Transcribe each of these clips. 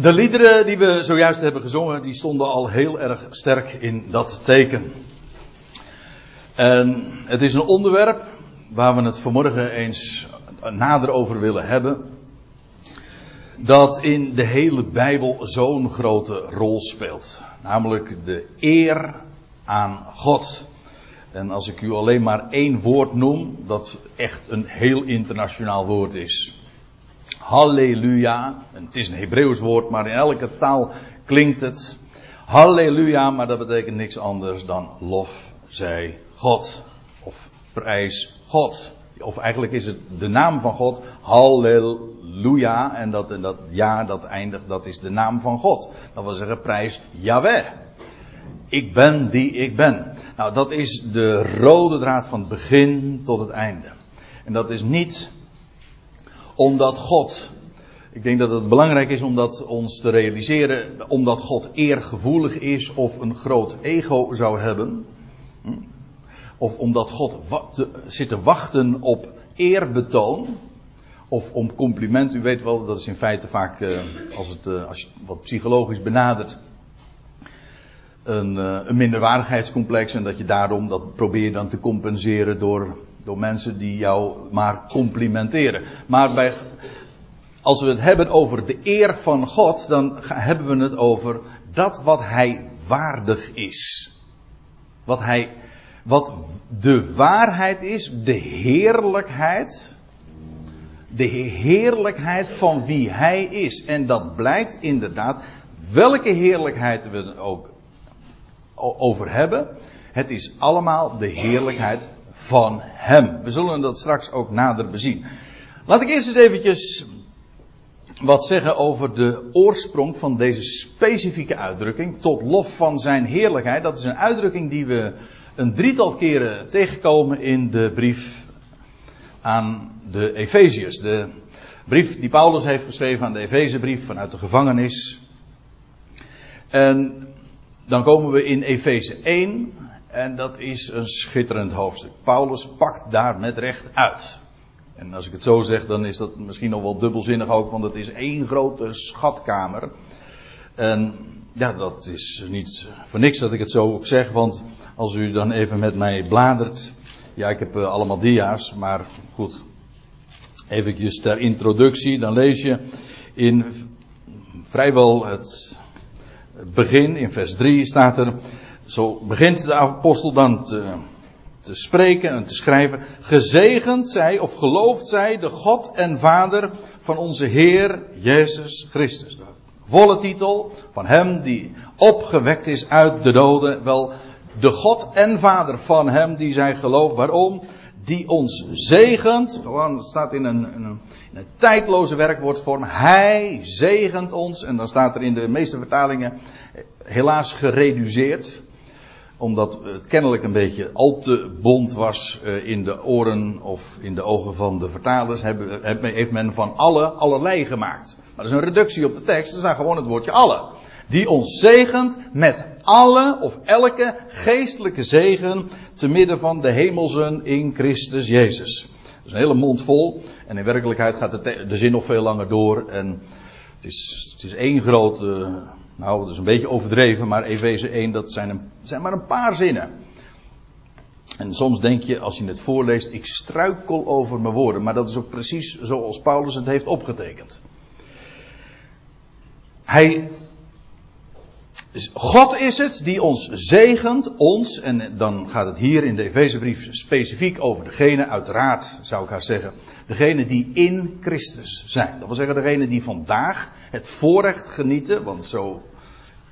De liederen die we zojuist hebben gezongen, die stonden al heel erg sterk in dat teken. En het is een onderwerp waar we het vanmorgen eens nader over willen hebben. Dat in de hele Bijbel zo'n grote rol speelt. Namelijk de eer aan God. En als ik u alleen maar één woord noem, dat echt een heel internationaal woord is. Halleluja. Het is een Hebreeuws woord, maar in elke taal klinkt het. Halleluja, maar dat betekent niks anders dan lof zij God. Of prijs God. Of eigenlijk is het de naam van God. Halleluja. En dat, en dat ja, dat eindigt, dat is de naam van God. Dat wil zeggen prijs Yahweh. Ik ben die ik ben. Nou, dat is de rode draad van het begin tot het einde. En dat is niet omdat God, ik denk dat het belangrijk is om dat ons te realiseren, omdat God eergevoelig is of een groot ego zou hebben. Hm? Of omdat God zit te wachten op eerbetoon. Of om compliment. U weet wel, dat is in feite vaak, eh, als, het, eh, als je wat psychologisch benadert, een, uh, een minderwaardigheidscomplex. En dat je daarom, dat probeer dan te compenseren door door mensen die jou maar complimenteren. Maar bij, als we het hebben over de eer van God, dan hebben we het over dat wat Hij waardig is. Wat Hij, wat de waarheid is, de heerlijkheid. De heerlijkheid van wie Hij is. En dat blijkt inderdaad, welke heerlijkheid we er ook over hebben. Het is allemaal de heerlijkheid van Hem. We zullen dat straks ook nader bezien. Laat ik eerst eens eventjes wat zeggen over de oorsprong van deze specifieke uitdrukking. Tot lof van zijn heerlijkheid. Dat is een uitdrukking die we een drietal keren tegenkomen in de brief aan de Efeziërs. De brief die Paulus heeft geschreven aan de Efezebrief vanuit de gevangenis. En dan komen we in Efeze 1 en dat is een schitterend hoofdstuk. Paulus pakt daar met recht uit. En als ik het zo zeg, dan is dat misschien nog wel dubbelzinnig ook, want het is één grote schatkamer. En ja, dat is niet voor niks dat ik het zo ook zeg, want als u dan even met mij bladert. Ja, ik heb uh, allemaal dia's, maar goed. Even ter introductie, dan lees je in vrijwel het begin, in vers 3 staat er. Zo begint de apostel dan te, te spreken en te schrijven. Gezegend zij of geloofd zij de God en Vader van onze Heer Jezus Christus. De volle titel van hem die opgewekt is uit de doden. Wel, de God en Vader van hem die zij gelooft. Waarom? Die ons zegent. Gewoon, staat in een, een, in een tijdloze werkwoordvorm. Hij zegent ons. En dan staat er in de meeste vertalingen helaas gereduceerd omdat het kennelijk een beetje al te bond was eh, in de oren of in de ogen van de vertalers, heeft men van alle allerlei gemaakt. Maar dat is een reductie op de tekst, er staat gewoon het woordje alle. Die ons zegent met alle of elke geestelijke zegen te midden van de hemelsen in Christus Jezus. Dat is een hele mond vol en in werkelijkheid gaat de, de zin nog veel langer door en het is, het is één grote nou, dat is een beetje overdreven, maar Efeze 1, dat zijn, een, zijn maar een paar zinnen. En soms denk je, als je het voorleest, ik struikel over mijn woorden. Maar dat is ook precies zoals Paulus het heeft opgetekend. Hij, God is het die ons zegent, ons, en dan gaat het hier in de Efezebrief specifiek over degene, uiteraard zou ik haar zeggen, degene die in Christus zijn. Dat wil zeggen, degene die vandaag het voorrecht genieten, want zo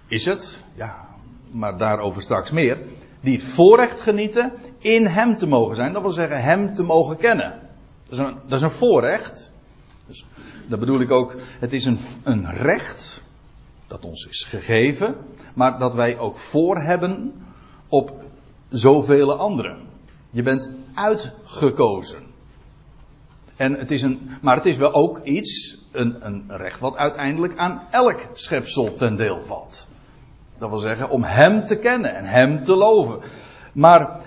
is het, ja, maar daarover straks meer, die het voorrecht genieten in Hem te mogen zijn. Dat wil zeggen, Hem te mogen kennen. Dat is een, dat is een voorrecht. Dus, dat bedoel ik ook, het is een, een recht dat ons is gegeven, maar dat wij ook voor hebben op zoveel anderen. Je bent uitgekozen. En het is een, maar het is wel ook iets, een, een recht wat uiteindelijk aan elk schepsel ten deel valt. Dat wil zeggen om Hem te kennen en Hem te loven. Maar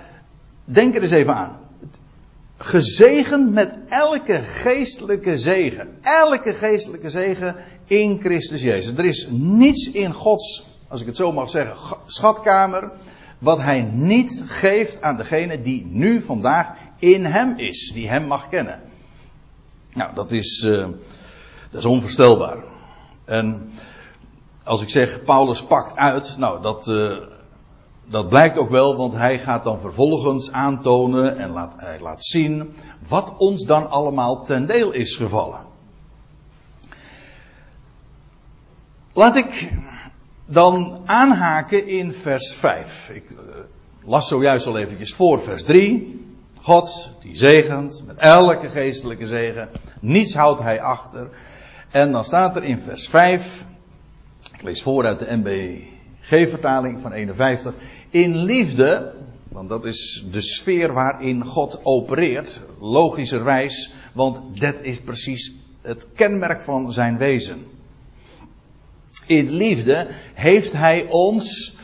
denk er eens even aan. Gezegend met elke geestelijke zegen. Elke geestelijke zegen in Christus Jezus. Er is niets in Gods, als ik het zo mag zeggen, schatkamer, wat Hij niet geeft aan degene die nu vandaag in Hem is, die Hem mag kennen. Nou, dat is, uh, dat is onvoorstelbaar. En als ik zeg Paulus pakt uit, nou dat, uh, dat blijkt ook wel, want hij gaat dan vervolgens aantonen en laat, hij laat zien wat ons dan allemaal ten deel is gevallen. Laat ik dan aanhaken in vers 5. Ik uh, las zojuist al eventjes voor vers 3. God die zegent met elke geestelijke zegen. Niets houdt hij achter. En dan staat er in vers 5. Ik lees voor uit de MBG-vertaling van 51. In liefde, want dat is de sfeer waarin God opereert, logischerwijs, want dat is precies het kenmerk van zijn wezen. In liefde heeft hij ons,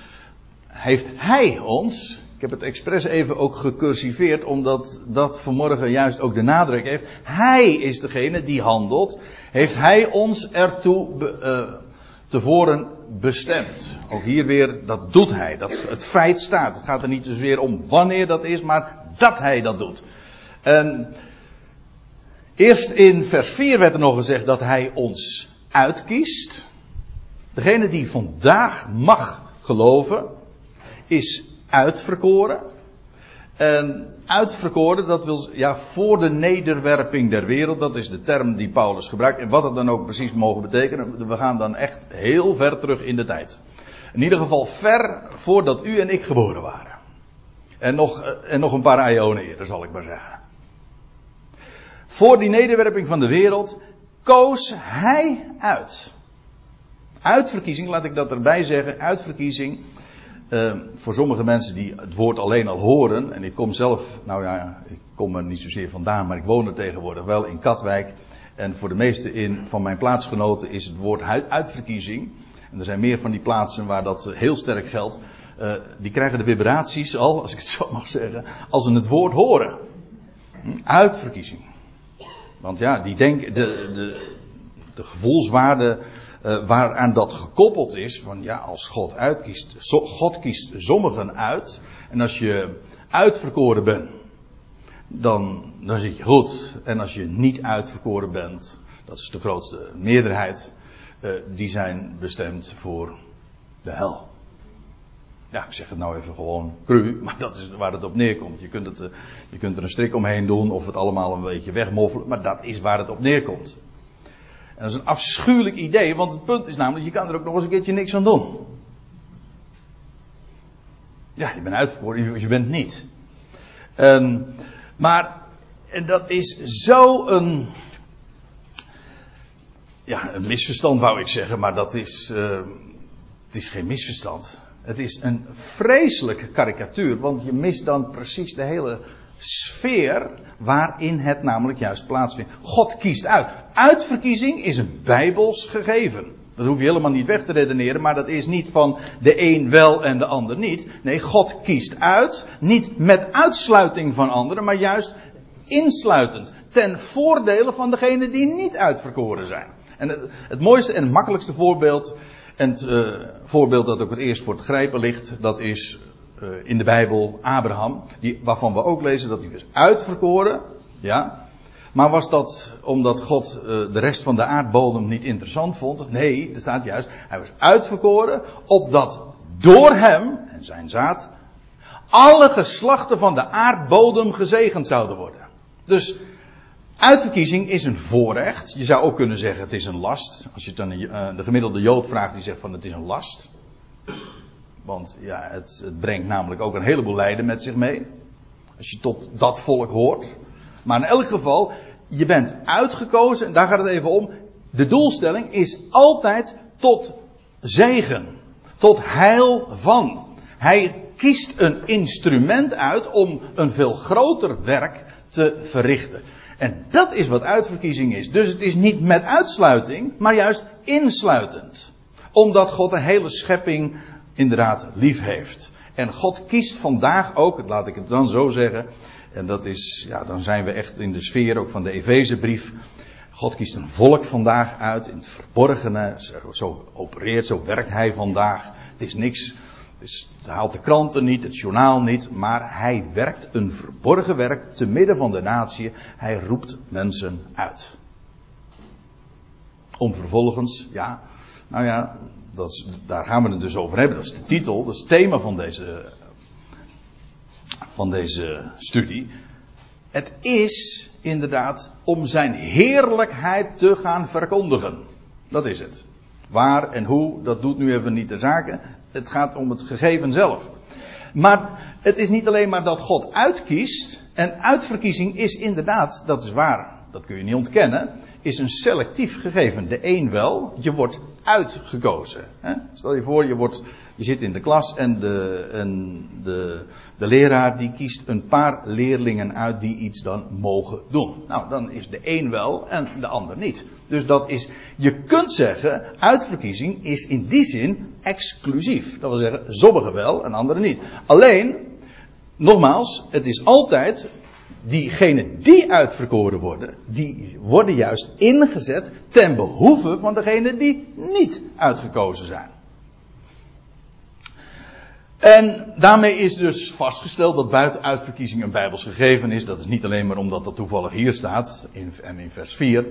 heeft hij ons, ik heb het expres even ook gecursiveerd, omdat dat vanmorgen juist ook de nadruk heeft. Hij is degene die handelt. Heeft hij ons ertoe uh, tevoren bestemd. Ook hier weer, dat doet hij. Dat, het feit staat. Het gaat er niet zozeer om wanneer dat is, maar dat hij dat doet. En eerst in vers 4 werd er nog gezegd dat hij ons uitkiest. Degene die vandaag mag geloven, is uitverkoren. En uitverkoren, dat wil ja, voor de nederwerping der wereld, dat is de term die Paulus gebruikt. En wat het dan ook precies mogen betekenen, we gaan dan echt heel ver terug in de tijd. In ieder geval ver voordat u en ik geboren waren. En nog, en nog een paar eonen eerder, zal ik maar zeggen. Voor die nederwerping van de wereld koos hij uit. Uitverkiezing, laat ik dat erbij zeggen, uitverkiezing uh, voor sommige mensen die het woord alleen al horen, en ik kom zelf, nou ja, ik kom er niet zozeer vandaan, maar ik woon er tegenwoordig wel in Katwijk. En voor de meeste in, van mijn plaatsgenoten is het woord uitverkiezing. En er zijn meer van die plaatsen waar dat heel sterk geldt. Uh, die krijgen de vibraties al, als ik het zo mag zeggen, als ze het woord horen. Hm? Uitverkiezing. Want ja, die denken, de, de, de gevoelswaarde uh, waaraan dat gekoppeld is, van ja, als God uitkiest, God kiest sommigen uit, en als je uitverkoren bent, dan, dan zit je goed. En als je niet uitverkoren bent, dat is de grootste meerderheid, uh, die zijn bestemd voor de hel. Ja, ik zeg het nou even gewoon cru, maar dat is waar het op neerkomt. Je kunt, het, uh, je kunt er een strik omheen doen of het allemaal een beetje wegmoffelen, maar dat is waar het op neerkomt. Dat is een afschuwelijk idee, want het punt is namelijk, je kan er ook nog eens een keertje niks aan doen. Ja, je bent uitverkoren, je bent niet. Um, maar, en dat is zo een, ja, een misverstand wou ik zeggen, maar dat is, uh, het is geen misverstand. Het is een vreselijke karikatuur, want je mist dan precies de hele sfeer waarin het namelijk juist plaatsvindt. God kiest uit. Uitverkiezing is een bijbels gegeven. Dat hoef je helemaal niet weg te redeneren, maar dat is niet van de een wel en de ander niet. Nee, God kiest uit, niet met uitsluiting van anderen, maar juist insluitend. Ten voordele van degenen die niet uitverkoren zijn. En het, het mooiste en het makkelijkste voorbeeld, en het uh, voorbeeld dat ook het eerst voor het grijpen ligt, dat is in de Bijbel Abraham, die, waarvan we ook lezen dat hij was uitverkoren, ja. Maar was dat omdat God uh, de rest van de aardbodem niet interessant vond? Nee, er staat juist, hij was uitverkoren, opdat door hem en zijn zaad alle geslachten van de aardbodem gezegend zouden worden. Dus uitverkiezing is een voorrecht. Je zou ook kunnen zeggen het is een last. Als je het dan uh, de gemiddelde Jood vraagt, die zegt van het is een last. Want ja, het, het, brengt namelijk ook een heleboel lijden met zich mee. Als je tot dat volk hoort. Maar in elk geval, je bent uitgekozen, en daar gaat het even om. De doelstelling is altijd tot zegen. Tot heil van. Hij kiest een instrument uit om een veel groter werk te verrichten. En dat is wat uitverkiezing is. Dus het is niet met uitsluiting, maar juist insluitend. Omdat God de hele schepping inderdaad lief heeft. En God kiest vandaag ook, laat ik het dan zo zeggen, en dat is, ja, dan zijn we echt in de sfeer ook van de Efezebrief. God kiest een volk vandaag uit in het verborgene. Zo opereert, zo werkt hij vandaag. Het is niks. Het, haalt de kranten niet, het journaal niet. Maar hij werkt een verborgen werk te midden van de natie. Hij roept mensen uit. Om vervolgens, ja, nou ja, dat daar gaan we het dus over hebben. Dat is de titel, dat is het thema van deze, van deze studie. Het is inderdaad om zijn heerlijkheid te gaan verkondigen. Dat is het. Waar en hoe, dat doet nu even niet de zaken. Het gaat om het gegeven zelf. Maar het is niet alleen maar dat God uitkiest. En uitverkiezing is inderdaad, dat is waar, dat kun je niet ontkennen, is een selectief gegeven. De een wel, je wordt uitgekozen. Hè? Stel je voor, je, wordt, je zit in de klas en, de, en de, de leraar die kiest een paar leerlingen uit die iets dan mogen doen. Nou, dan is de een wel en de ander niet. Dus dat is, je kunt zeggen, uitverkiezing is in die zin exclusief. Dat wil zeggen, sommigen wel en anderen niet. Alleen, nogmaals, het is altijd diegenen die uitverkoren worden, die worden juist ingezet ten behoeve van degenen die niet uitgekozen zijn. En daarmee is dus vastgesteld dat buiten uitverkiezing een bijbels gegeven is. Dat is niet alleen maar omdat dat toevallig hier staat, in, en in vers 4.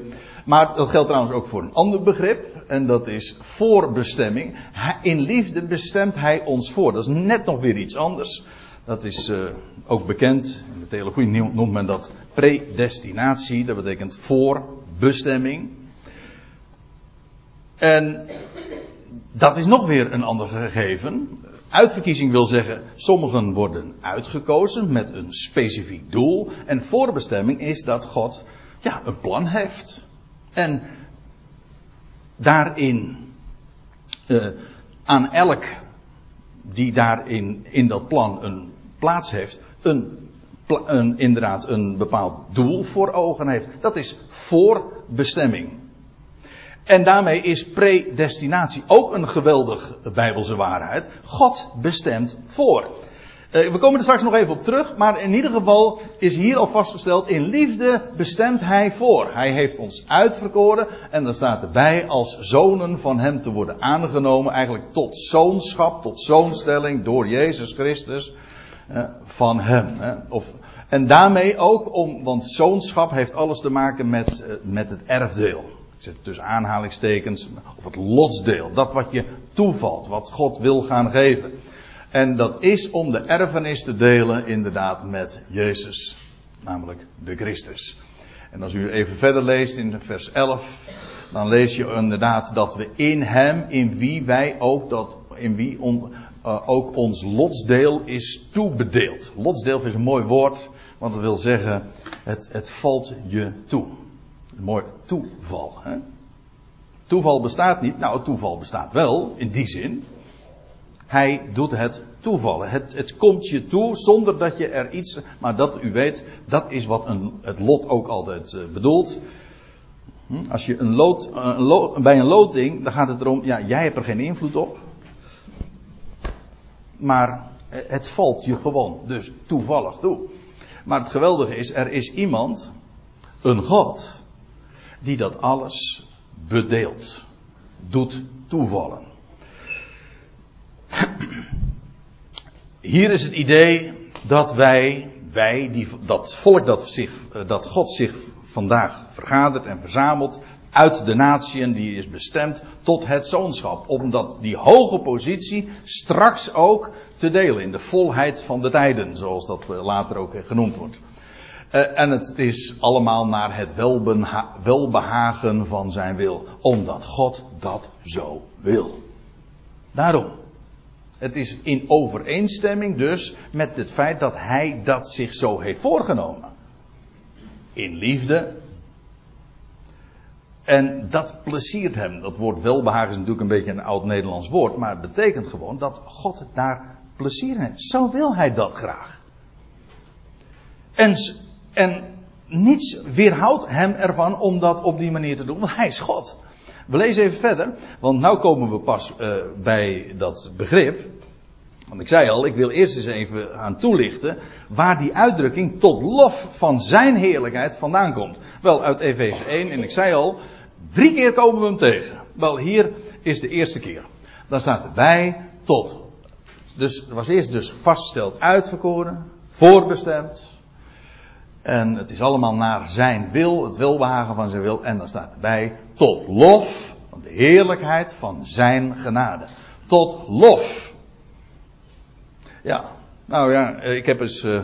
Maar dat geldt trouwens ook voor een ander begrip. En dat is voorbestemming. In liefde bestemt hij ons voor. Dat is net nog weer iets anders. Dat is uh, ook bekend. In de theologie noemt men dat predestinatie. Dat betekent voorbestemming. En dat is nog weer een ander gegeven. Uitverkiezing wil zeggen, sommigen worden uitgekozen met een specifiek doel. En voorbestemming is dat God ja, een plan heeft. En daarin uh, aan elk die daarin in dat plan een plaats heeft, een, een, inderdaad een bepaald doel voor ogen heeft. Dat is voorbestemming. En daarmee is predestinatie ook een geweldig bijbelse waarheid. God bestemt voor. Uh, we komen er straks nog even op terug, maar in ieder geval is hier al vastgesteld, in liefde bestemt Hij voor. Hij heeft ons uitverkoren en dan staat erbij als zonen van Hem te worden aangenomen, eigenlijk tot zoonschap, tot zoonstelling door Jezus Christus van Hem. Of, en daarmee ook om, want zoonschap heeft alles te maken met, uh, met het erfdeel. Ik zet tussen aanhalingstekens, of het lotsdeel, dat wat je toevalt, wat God wil gaan geven. En dat is om de erfenis te delen inderdaad met Jezus. Namelijk de Christus. En als u even verder leest in vers 11. Dan lees je inderdaad dat we in hem, in wie wij ook dat, in wie on, uh, ook ons lotsdeel is toebedeeld. Lotsdeel is een mooi woord. Want dat wil zeggen, het, het valt je toe. Een mooi toeval. Hè? Toeval bestaat niet. Nou, toeval bestaat wel, in die zin. Hij doet het toevallen. Het, het komt je toe zonder dat je er iets. Maar dat u weet, dat is wat een, het lot ook altijd uh, bedoelt. Hm? Als je een lood, uh, een lo, bij een loting, dan gaat het erom, ja, jij hebt er geen invloed op. Maar het valt je gewoon, dus toevallig toe. Maar het geweldige is, er is iemand, een God, die dat alles bedeelt, doet toevallen. Hier is het idee dat wij, wij, die, dat volk dat, zich, dat God zich vandaag vergadert en verzamelt, uit de natieën, die is bestemd tot het zoonschap. Omdat die hoge positie straks ook te delen in de volheid van de tijden, zoals dat later ook genoemd wordt. Uh, en het is allemaal naar het welbehagen van zijn wil, omdat God dat zo wil. Daarom. Het is in overeenstemming dus met het feit dat hij dat zich zo heeft voorgenomen. In liefde. En dat pleziert hem. Dat woord welbehagen is natuurlijk een beetje een oud-Nederlands woord, maar het betekent gewoon dat God daar plezier in heeft. Zo wil hij dat graag. En, en niets weerhoudt hem ervan om dat op die manier te doen, want hij is God. We lezen even verder, want nu komen we pas uh, bij dat begrip. Want ik zei al, ik wil eerst eens even aan toelichten waar die uitdrukking tot lof van zijn heerlijkheid vandaan komt. Wel, uit Efeze 1, en ik zei al, drie keer komen we hem tegen. Wel, hier is de eerste keer. Dan staat erbij tot. Dus er was eerst dus vastgesteld uitverkoren, voorbestemd. En het is allemaal naar zijn wil, het welbehagen van zijn wil. En dan staat erbij tot lof van de heerlijkheid van zijn genade. Tot lof. Ja, nou ja, ik heb eens uh,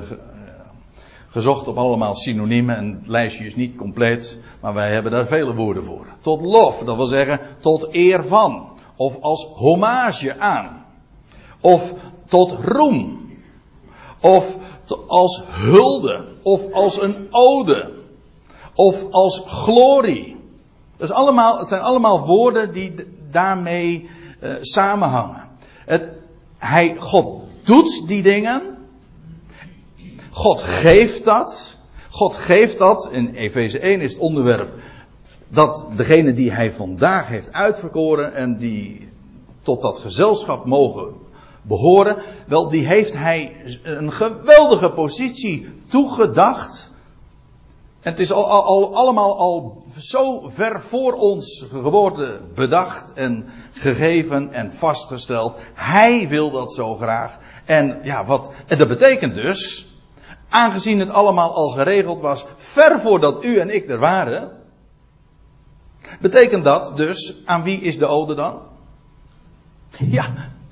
gezocht op allemaal synoniemen en het lijstje is niet compleet, maar wij hebben daar vele woorden voor. Tot lof, dat wil zeggen tot eer van, of als hommage aan, of tot roem, of als hulde, of als een ode, of als glorie. Dat is allemaal, het zijn allemaal woorden die daarmee samenhangen. Het, hij, God doet die dingen. God geeft dat. God geeft dat. In Efeze 1 is het onderwerp dat degene die hij vandaag heeft uitverkoren en die tot dat gezelschap mogen behoren, wel die heeft hij een geweldige positie toegedacht. Het is al, al, allemaal al zo ver voor ons geboorte bedacht en gegeven en vastgesteld. Hij wil dat zo graag. En ja, wat, en dat betekent dus, aangezien het allemaal al geregeld was, ver voordat u en ik er waren, betekent dat dus, aan wie is de ode dan? Ja,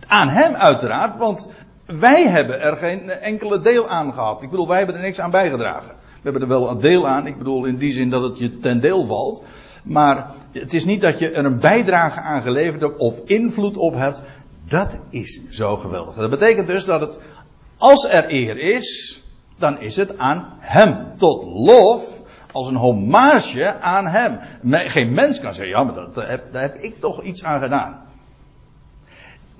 aan hem uiteraard, want wij hebben er geen enkele deel aan gehad. Ik bedoel, wij hebben er niks aan bijgedragen. We hebben er wel een deel aan, ik bedoel in die zin dat het je ten deel valt. Maar het is niet dat je er een bijdrage aan geleverd hebt of invloed op hebt. Dat is zo geweldig. Dat betekent dus dat het, als er eer is, dan is het aan Hem. Tot lof, als een hommage aan Hem. Geen mens kan zeggen, ja, maar dat, heb, daar heb ik toch iets aan gedaan.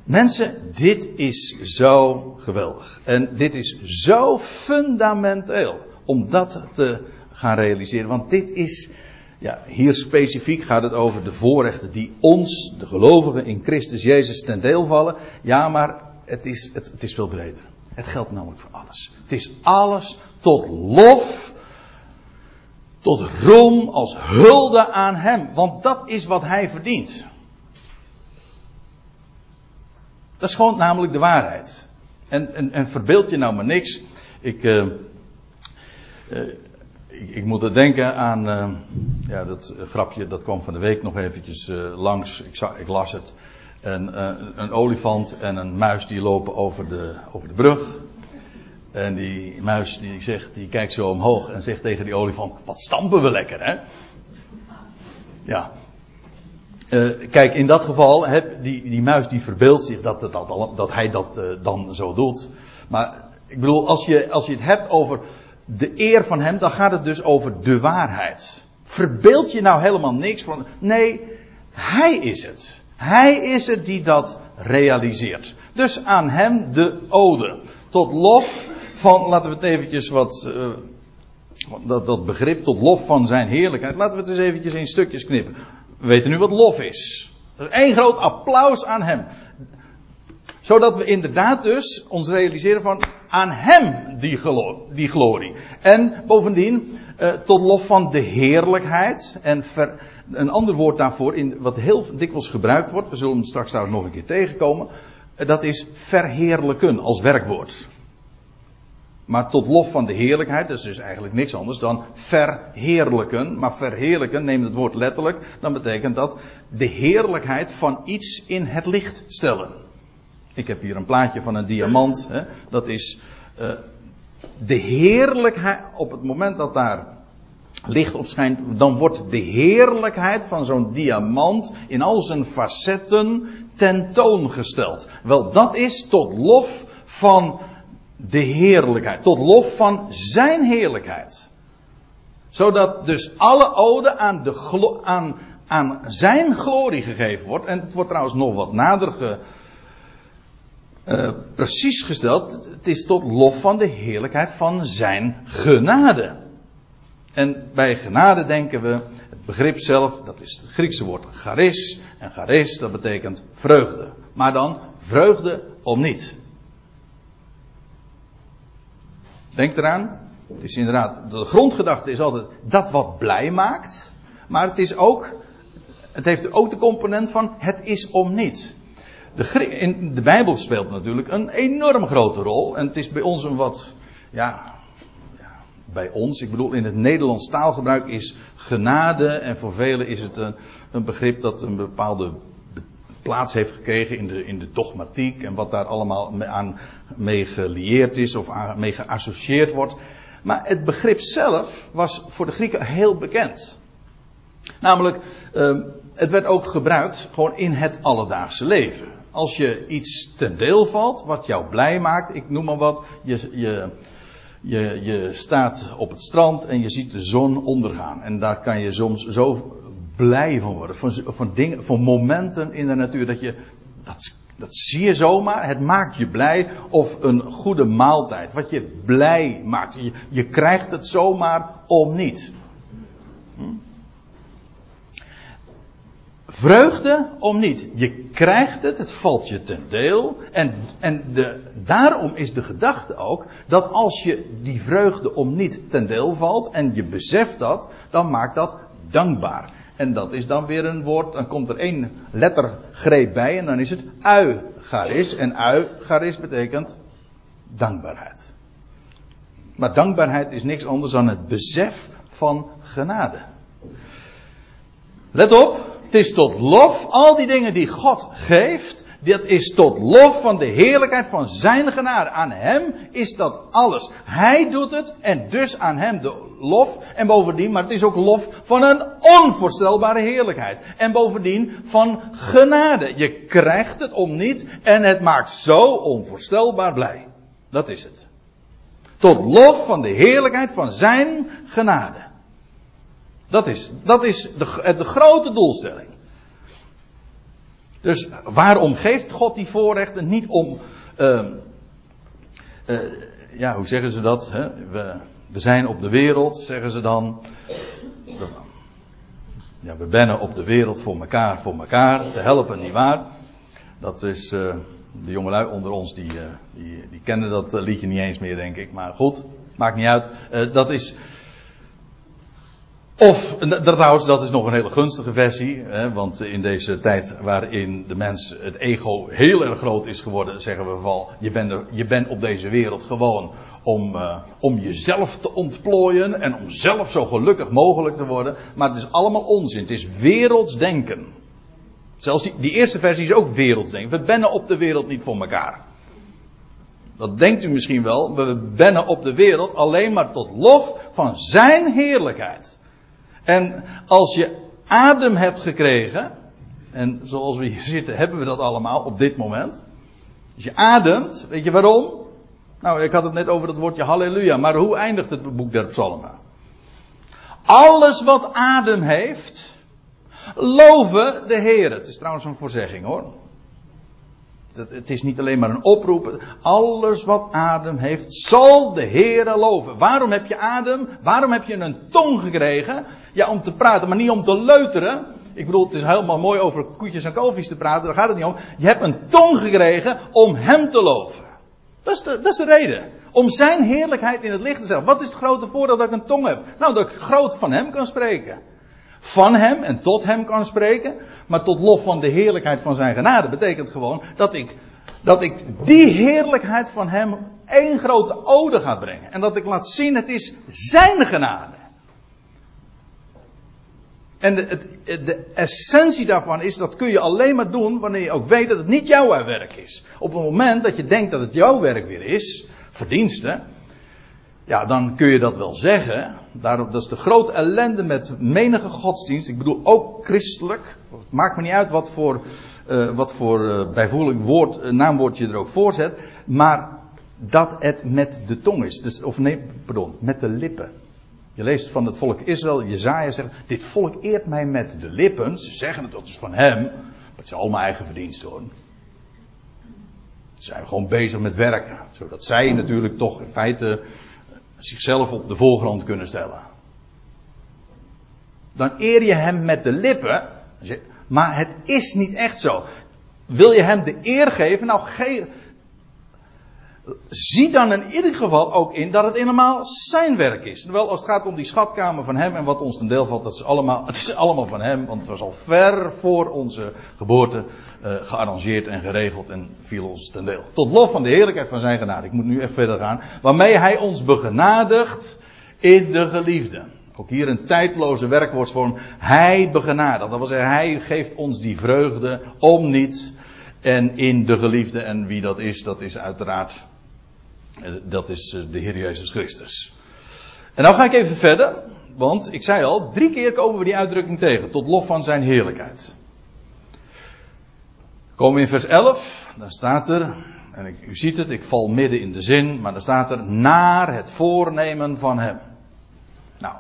Mensen, dit is zo geweldig. En dit is zo fundamenteel om dat te gaan realiseren. Want dit is, ja, hier specifiek gaat het over de voorrechten die ons, de gelovigen in Christus Jezus, ten deel vallen. Ja, maar het is, het, is veel breder. Het geldt namelijk voor alles. Het is alles tot lof, tot roem, als hulde aan Hem. Want dat is wat Hij verdient. Dat is gewoon namelijk de waarheid. En, en, en verbeeld je nou maar niks. Ik, uh, ik, ik, moet er denken aan, uh, ja, dat grapje, dat kwam van de week nog eventjes langs. Ik, ik las het. En, een olifant en een muis die lopen over de, over de brug. En die muis die zegt, die kijkt zo omhoog en zegt tegen die olifant, wat stampen we lekker hè. Ja, kijk, in dat geval, heb die, die muis die verbeeldt zich dat, dat, dat, dat hij dat dan zo doet. Maar ik bedoel, als je, als je het hebt over de eer van hem, dan gaat het dus over de waarheid. Verbeeld je nou helemaal niks van. Nee, hij is het. Hij is het die dat realiseert. Dus aan hem de ode. Tot lof van, laten we het eventjes wat. Uh, dat, dat begrip tot lof van zijn heerlijkheid. Laten we het eens eventjes in stukjes knippen. We weten nu wat lof is. Eén groot applaus aan hem. Zodat we inderdaad dus ons realiseren van aan hem die, die glorie. En bovendien eh, tot lof van de heerlijkheid. En ver, een ander woord daarvoor, in, wat heel dikwijls gebruikt wordt, we zullen het straks trouwens nog een keer tegenkomen. Eh, dat is verheerlijken als werkwoord. Maar tot lof van de heerlijkheid, dat is dus eigenlijk niks anders dan verheerlijken. Maar verheerlijken, neem het woord letterlijk, dan betekent dat de heerlijkheid van iets in het licht stellen. Ik heb hier een plaatje van een diamant. Hè, dat is uh, de heerlijkheid, op het moment dat daar licht op schijnt, dan wordt de heerlijkheid van zo'n diamant in al zijn facetten tentoongesteld. Wel, dat is tot lof van de heerlijkheid. Tot lof van zijn heerlijkheid. Zodat dus alle ode aan, de aan, aan zijn glorie gegeven wordt. En het wordt trouwens nog wat nader ge, uh, precies gesteld. Het is tot lof van de heerlijkheid van zijn genade. En bij genade denken we, het begrip zelf, dat is het Griekse woord charis. En charis, dat betekent vreugde. Maar dan vreugde om niet. Denk eraan. Het is inderdaad, de grondgedachte is altijd dat wat blij maakt. Maar het is ook, het heeft ook de component van het is om niets. De, de Bijbel speelt natuurlijk een enorm grote rol. En het is bij ons een wat, ja, ja, bij ons, ik bedoel in het Nederlands taalgebruik is genade. En voor velen is het een, een begrip dat een bepaalde plaats heeft gekregen in de, in de dogmatiek. En wat daar allemaal aan mee gelieerd is of aan, mee geassocieerd wordt. Maar het begrip zelf was voor de Grieken heel bekend. Namelijk, ehm, het werd ook gebruikt gewoon in het alledaagse leven. Als je iets ten deel valt, wat jou blij maakt, ik noem maar wat, je, je, je, je staat op het strand en je ziet de zon ondergaan. En daar kan je soms zo blij van worden. Van, van, dingen, van momenten in de natuur dat je, dat, dat zie je zomaar, het maakt je blij. Of een goede maaltijd, wat je blij maakt. Je, je krijgt het zomaar om niet. Hm? Vreugde om niet. Je krijgt het, het valt je ten deel. En, en de, daarom is de gedachte ook dat als je die vreugde om niet ten deel valt en je beseft dat, dan maakt dat dankbaar. En dat is dan weer een woord, dan komt er één lettergreep bij en dan is het uigaris. En uigaris betekent dankbaarheid. Maar dankbaarheid is niks anders dan het besef van genade. Let op, het is tot lof, al die dingen die God geeft, dat is tot lof van de heerlijkheid van zijn genade. Aan hem is dat alles. Hij doet het en dus aan hem de lof. En bovendien, maar het is ook lof van een onvoorstelbare heerlijkheid. En bovendien van genade. Je krijgt het om niet en het maakt zo onvoorstelbaar blij. Dat is het. Tot lof van de heerlijkheid van zijn genade. Dat is, dat is de, de grote doelstelling. Dus waarom geeft God die voorrechten? Niet om, uh, uh, ja, hoe zeggen ze dat? Hè? We, we zijn op de wereld, zeggen ze dan. Ja, we bennen op de wereld voor elkaar, voor elkaar, te helpen, niet waar? Dat is, uh, de jongelui onder ons, die, die, die kennen dat liedje niet eens meer, denk ik. Maar goed, maakt niet uit. dat is, of, trouwens, dat is nog een hele gunstige versie. Hè, want in deze tijd waarin de mens het ego heel erg groot is geworden, zeggen we van, je bent, er, je bent op deze wereld gewoon om, uh, om jezelf te ontplooien en om zelf zo gelukkig mogelijk te worden. Maar het is allemaal onzin. Het is wereldsdenken. Zelfs die, die eerste versie is ook wereldsdenken. We bennen op de wereld niet voor elkaar. Dat denkt u misschien wel. We bennen op de wereld alleen maar tot lof van zijn heerlijkheid. En als je adem hebt gekregen, en zoals we hier zitten hebben we dat allemaal op dit moment. Als je ademt, weet je waarom? Nou, ik had het net over dat woordje halleluja, maar hoe eindigt het boek der psalmen? Alles wat adem heeft, loven de Heer. Het is trouwens een voorzegging hoor. Het is niet alleen maar een oproep. Alles wat adem heeft, zal de Heere loven. Waarom heb je adem? Waarom heb je een tong gekregen? Ja, om te praten, maar niet om te leuteren. Ik bedoel, het is helemaal mooi over koetjes en kalfjes te praten, daar gaat het niet om. Je hebt een tong gekregen om Hem te loven. Dat is de, dat is de reden. Om Zijn heerlijkheid in het licht te zetten. Wat is het grote voordeel dat ik een tong heb? Nou, dat ik groot van Hem kan spreken van hem en tot hem kan spreken. Maar tot lof van de heerlijkheid van zijn genade betekent gewoon dat ik, dat ik die heerlijkheid van hem één grote ode ga brengen. En dat ik laat zien, het is zijn genade. En de, het, de essentie daarvan is, dat kun je alleen maar doen wanneer je ook weet dat het niet jouw werk is. Op het moment dat je denkt dat het jouw werk weer is, verdiensten, ja, dan kun je dat wel zeggen. Daarom, dat is de grote ellende met menige godsdienst. Ik bedoel ook christelijk. Het maakt me niet uit wat voor, uh, wat voor bijvoeglijk woord, uh, naamwoord je er ook voor zet. Maar dat het met de tong is. Dus, of nee, pardon, met de lippen. Je leest van het volk Israël, Jezaja zegt, dit volk eert mij met de lippen. Ze zeggen het, dat is van hem. Maar het is allemaal eigen verdienst hoor. Ze zijn gewoon bezig met werken. Zodat zij natuurlijk toch in feite zichzelf op de voorgrond kunnen stellen. Dan eer je hem met de lippen, maar het is niet echt zo. Wil je hem de eer geven? Nou, geef. Zie dan in ieder geval ook in dat het helemaal zijn werk is. Wel, als het gaat om die schatkamer van hem en wat ons ten deel valt, dat is allemaal, het is allemaal van hem, want het was al ver voor onze geboorte uh, gearrangeerd en geregeld en viel ons ten deel. Tot lof van de heerlijkheid van zijn genade. Ik moet nu echt verder gaan. Waarmee hij ons begenadigt in de geliefde. Ook hier een tijdloze werkwoordsvorm. Hij begenadigt. Dat wil zeggen, hij geeft ons die vreugde om niets. En in de geliefde. En wie dat is, dat is uiteraard eh, dat is eh, de Heer Jezus Christus. En nou ga ik even verder, want ik zei al, drie keer komen we die uitdrukking tegen, tot lof van zijn heerlijkheid. Komen we in vers 11, dan staat er, en ik, u ziet het, ik val midden in de zin, maar dan staat er, naar het voornemen van hem. Nou,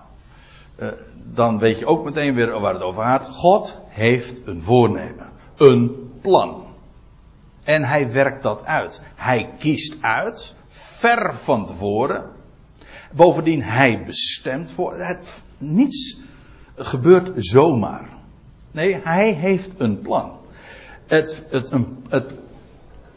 eh, dan weet je ook meteen weer waar het over gaat. God heeft een voornemen, een plan. En hij werkt dat uit. Hij kiest uit ver van tevoren. Bovendien, hij bestemt voor. Het, niets gebeurt zomaar. Nee, hij heeft een plan. Het, het, het,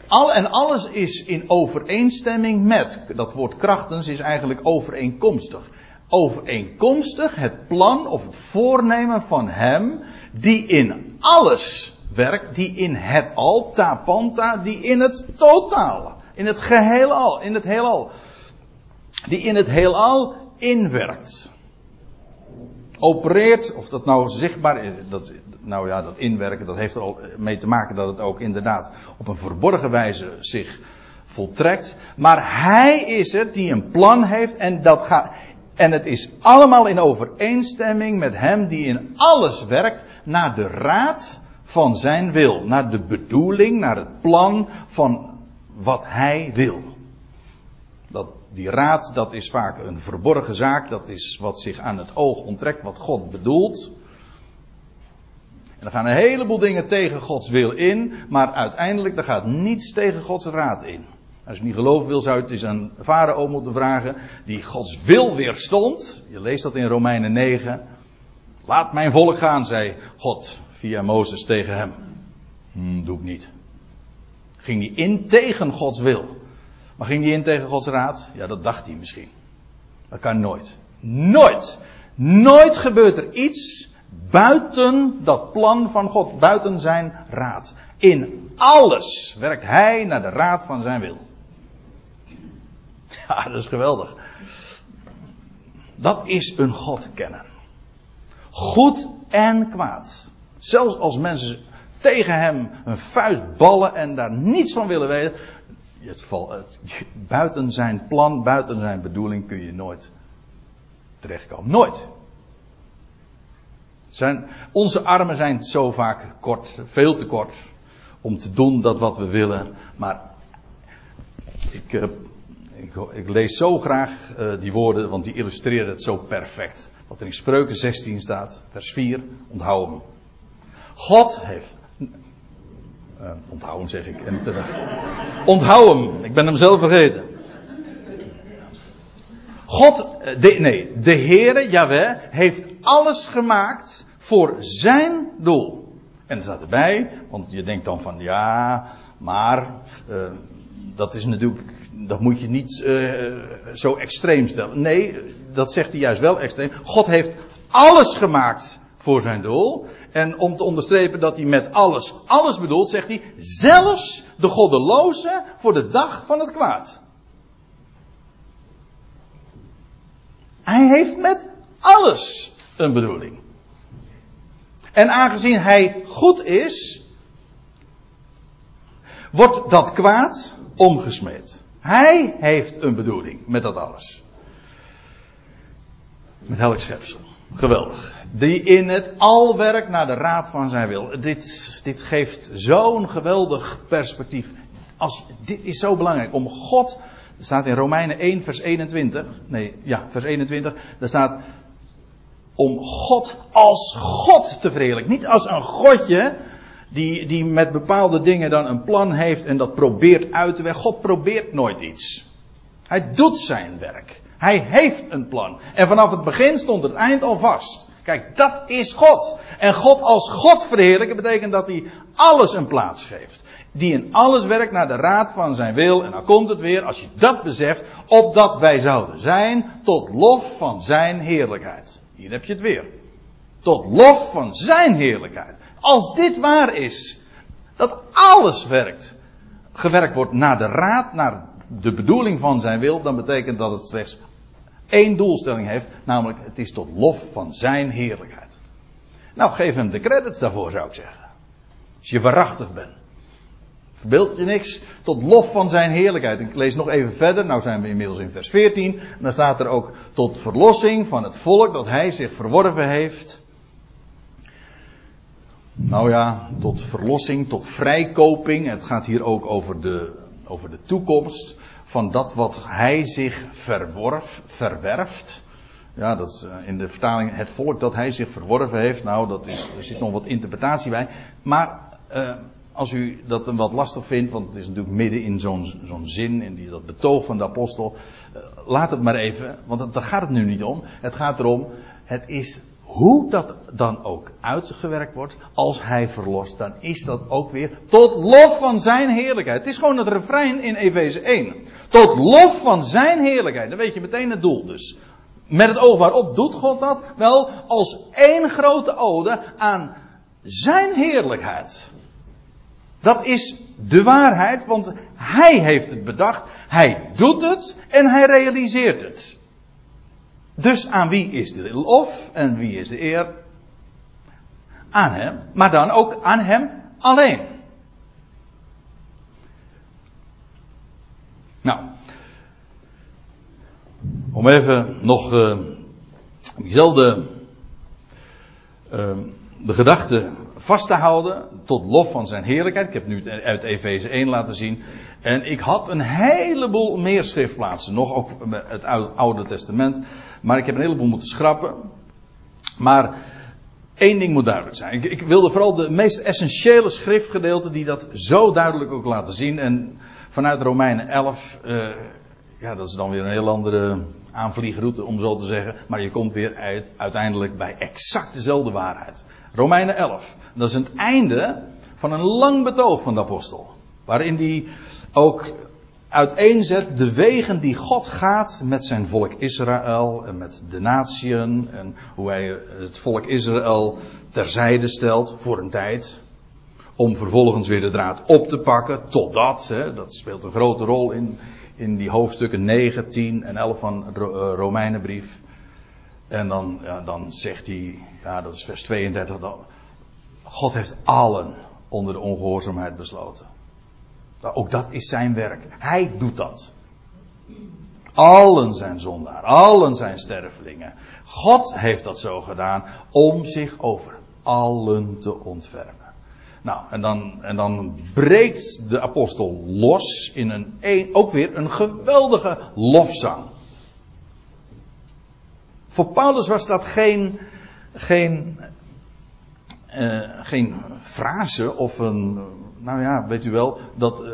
al en alles is in overeenstemming met. Dat woord krachtens is eigenlijk overeenkomstig. Overeenkomstig het plan of het voornemen van hem, die in alles werkt, die in het al, tapanta, die in het totale. In het geheel al, in het heelal. Die in het heelal inwerkt. Opereert, of dat nou zichtbaar is, dat, nou ja, dat inwerken, dat heeft er al mee te maken dat het ook inderdaad op een verborgen wijze zich voltrekt. Maar hij is het die een plan heeft en dat gaat, en het is allemaal in overeenstemming met hem die in alles werkt naar de raad van zijn wil. Naar de bedoeling, naar het plan van wat hij wil. Dat, die raad, dat is vaak een verborgen zaak. Dat is wat zich aan het oog onttrekt, wat God bedoelt. En er gaan een heleboel dingen tegen Gods wil in, maar uiteindelijk er gaat niets tegen Gods raad in. Als je niet geloven wil, zou je het eens aan Farao moeten vragen, die Gods wil weerstond. Je leest dat in Romeinen 9. Laat mijn volk gaan, zei God via Mozes tegen hem. Hm, doe ik niet. Ging hij in tegen Gods wil. Maar ging hij in tegen Gods raad? Ja, dat dacht hij misschien. Dat kan nooit. Nooit. Nooit gebeurt er iets buiten dat plan van God, buiten zijn raad. In alles werkt hij naar de raad van zijn wil. Ja, dat is geweldig. Dat is een God kennen. Goed en kwaad. Zelfs als mensen tegen hem een vuist ballen en daar niets van willen weten. Het, het, buiten zijn plan, buiten zijn bedoeling kun je nooit terechtkomen. Nooit. Zijn, onze armen zijn zo vaak kort, veel te kort om te doen dat wat we willen. Maar ik, uh, ik, lees zo graag uh, die woorden, want die illustreren het zo perfect. Wat er in Spreuken 16 staat, vers 4, onthoud hem. God heeft uh, onthoud hem zeg ik. En terecht. Onthoud hem. Ik ben hem zelf vergeten. God, eh, nee, de Heere, Yahweh, heeft alles gemaakt voor zijn doel. En er staat erbij, want je denkt dan van ja, maar dat is natuurlijk, dat moet je niet zo extreem stellen. Nee, dat zegt hij juist wel extreem. God heeft alles gemaakt voor zijn doel. En om te onderstrepen dat hij met alles, alles bedoelt, zegt hij, zelfs de goddeloze voor de dag van het kwaad. Hij heeft met alles een bedoeling. En aangezien hij goed is, wordt dat kwaad omgesmeed. Hij heeft een bedoeling met dat alles. Met elk schepsel. Geweldig. Die in het al werkt naar de raad van zijn wil. Dit, dit geeft zo'n geweldig perspectief. Als, dit is zo belangrijk. Om God. Er staat in Romeinen 1, vers 21. Nee, ja, vers 21. Daar staat. Om God als God te verheerlijken. Niet als een godje. Die, die met bepaalde dingen dan een plan heeft en dat probeert uit te werken. God probeert nooit iets. Hij doet zijn werk. Hij heeft een plan. En vanaf het begin stond het eind al vast. Kijk, dat is God. En God als God verheerlijken betekent dat hij alles een plaats geeft. Die in alles werkt naar de raad van zijn wil. En dan komt het weer, als je dat beseft, opdat wij zouden zijn tot lof van zijn heerlijkheid. Hier heb je het weer. Tot lof van zijn heerlijkheid. Als dit waar is, dat alles werkt, gewerkt wordt naar de raad, naar de bedoeling van zijn wil, dan betekent dat het slechts één doelstelling heeft, namelijk het is tot lof van zijn heerlijkheid. Nou, geef hem de credits daarvoor, zou ik zeggen. Als je waarachtig bent. Verbeeld je niks tot lof van zijn heerlijkheid. Ik lees nog even verder, nou zijn we inmiddels in vers 14. En dan staat er ook tot verlossing van het volk dat hij zich verworven heeft. Nou ja, tot verlossing, tot vrijkoping. Het gaat hier ook over de, over de toekomst van dat wat hij zich verworf, verwerft. Ja, dat is eh, in de vertaling het volk dat hij zich verworven heeft. Nou, dat is, er zit nog wat interpretatie bij. Maar uh, als u dat een wat lastig vindt, want het is natuurlijk midden in zo'n zin, in die, dat betoog van de apostel. Uh, laat het maar even, want daar gaat het nu niet om. Het gaat erom, het is hoe dat dan ook uitgewerkt wordt, als hij verlost, dan is dat ook weer tot lof van zijn heerlijkheid. Het is gewoon het refrein in Efeze 1. Tot lof van zijn heerlijkheid. Dan weet je meteen het doel dus. Met het oog waarop doet God dat? Wel, als één grote ode aan zijn heerlijkheid. Dat is de waarheid, want hij heeft het bedacht, hij doet het en hij realiseert het. Dus aan wie is de lof en wie is de eer? Aan hem, maar dan ook aan hem alleen. Nou, om even nog uh, diezelfde uh, de gedachte vast te houden tot lof van zijn heerlijkheid. Ik heb nu uit Efeze 1 laten zien. En ik had een heleboel meer schriftplaatsen, nog ook het Oude Testament. Maar ik heb een heleboel moeten schrappen. Maar één ding moet duidelijk zijn. Ik, ik wilde vooral de meest essentiële schriftgedeelten die dat zo duidelijk ook laten zien. En vanuit Romeinen 11, uh, ja, dat is dan weer een heel andere aanvliegroute om zo te zeggen. Maar je komt weer uit, uiteindelijk bij exact dezelfde waarheid. Romeinen 11. Dat is het einde van een lang betoog van de apostel. Waarin die ook uiteenzet de wegen die God gaat met zijn volk Israël en met de natieën en hoe hij het volk Israël terzijde stelt voor een tijd. Om vervolgens weer de draad op te pakken totdat, hè, dat speelt een grote rol in, in die hoofdstukken 9, 10 en 11 van de eh, Romeinenbrief. En dan, ja, dan zegt hij, ja, dat is vers 32, dan, God heeft allen onder de ongehoorzaamheid besloten. Nou, ook dat is zijn werk. Hij doet dat. Allen zijn zondaar, allen zijn stervelingen. God heeft dat zo gedaan om zich over allen te ontfermen. Nou, en dan, en dan breekt de apostel los in een, ook weer een geweldige lofzang. Voor Paulus was dat geen, geen, uh, geen frase of een, nou ja, weet u wel, dat uh,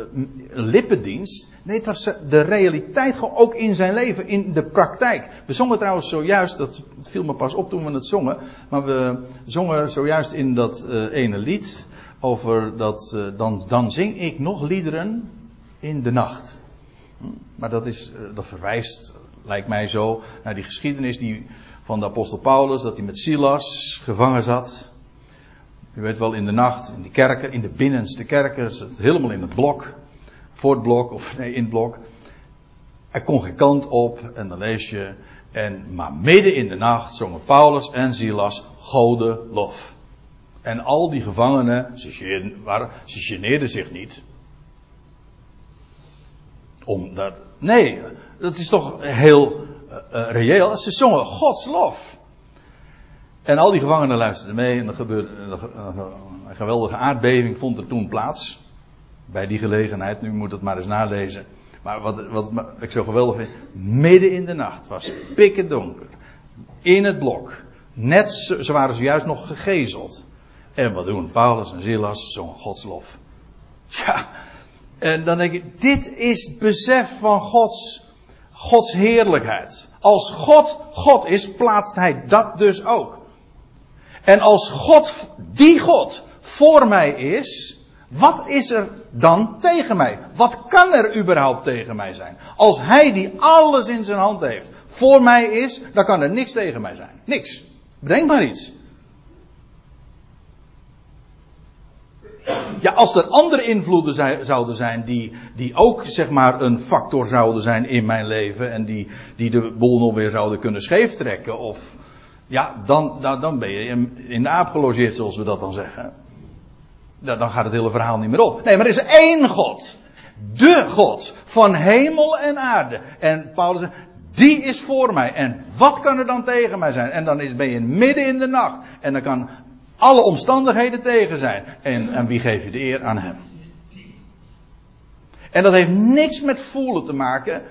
lippendienst. Nee, het was de realiteit gewoon ook in zijn leven, in de praktijk. We zongen trouwens zojuist, dat viel me pas op toen we het zongen, maar we zongen zojuist in dat ene lied over dat, dan, dan zing ik nog liederen in de nacht. Hm, maar dat is, dat verwijst lijkt mij zo, naar die geschiedenis die, van de apostel Paulus, dat hij met Silas gevangen zat. U weet wel, in de nacht, in de kerken, in de binnenste kerken, helemaal in het blok, voor het blok, of nee, in het blok. Er kon geen kant op, en dan lees je, en, maar midden in de nacht zongen Paulus en Silas Gode lof. En al die gevangenen, ze, geneerden zich niet. Omdat, nee, dat is toch heel uh, reëel. Ze zongen Gods lof. En al die gevangenen luisterden mee en er gebeurde een geweldige aardbeving vond er toen plaats. Bij die gelegenheid, nu moet het maar eens nalezen. Maar wat, wat ik zo geweldig vind, midden in de nacht was pikken donker. In het blok. Net, ze waren zojuist nog gegezeld. En wat doen Paulus en Silas? Zongen Gods lof. Ja, en dan denk ik, dit is besef van Gods Gods heerlijkheid. Als God God is, plaatst Hij dat dus ook. En als God, die God, voor mij is, wat is er dan tegen mij? Wat kan er überhaupt tegen mij zijn? Als Hij die alles in zijn hand heeft, voor mij is, dan kan er niks tegen mij zijn. Niks. Bedenk maar iets. Ja, als er andere invloeden zouden zijn die, die ook zeg maar een factor zouden zijn in mijn leven en die, die de boel nog weer zouden kunnen scheeftrekken of ja, dan, dan, dan ben je in de aap gelogeerd zoals we dat dan zeggen. Dan gaat het hele verhaal niet meer op. Nee, maar er is één God. De God van hemel en aarde. En Paulus zegt, die is voor mij. En wat kan er dan tegen mij zijn? En dan is, ben je midden in de nacht. En dan kan alle omstandigheden tegen zijn. En, en wie geef je de eer aan hem? En dat heeft niks met voelen te maken.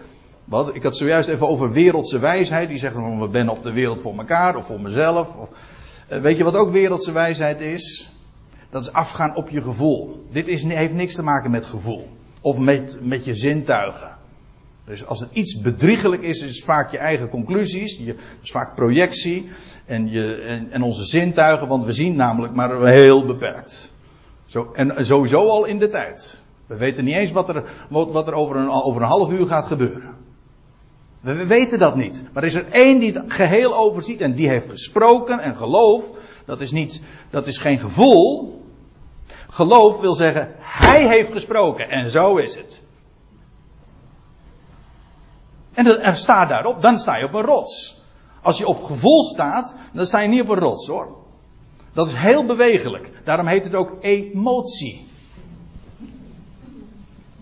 Ik had zojuist even over wereldse wijsheid. Die zegt van we ben op de wereld voor elkaar of voor mezelf. Of, eh, weet je wat ook wereldse wijsheid is? Dat is afgaan op je gevoel. Dit heeft niks te maken met gevoel. Of met, met je zintuigen. Dus als er iets bedriegelijk is, is het vaak je eigen conclusies. Je, is vaak projectie. En, je, en, en, onze zintuigen, want we zien namelijk maar heel beperkt. Zo, en sowieso al in de tijd. We weten niet eens wat er, wat er over, een, over een half uur gaat gebeuren. We weten dat niet. Maar er is er één die het geheel overziet en die heeft gesproken en geloof. Dat is niet, dat is geen gevoel. Geloof wil zeggen, hij heeft gesproken en zo is het. En er staat daarop, dan sta je op een rots. Als je op gevoel staat, dan sta je niet op een rots hoor. Dat is heel bewegelijk. Daarom heet het ook emotie.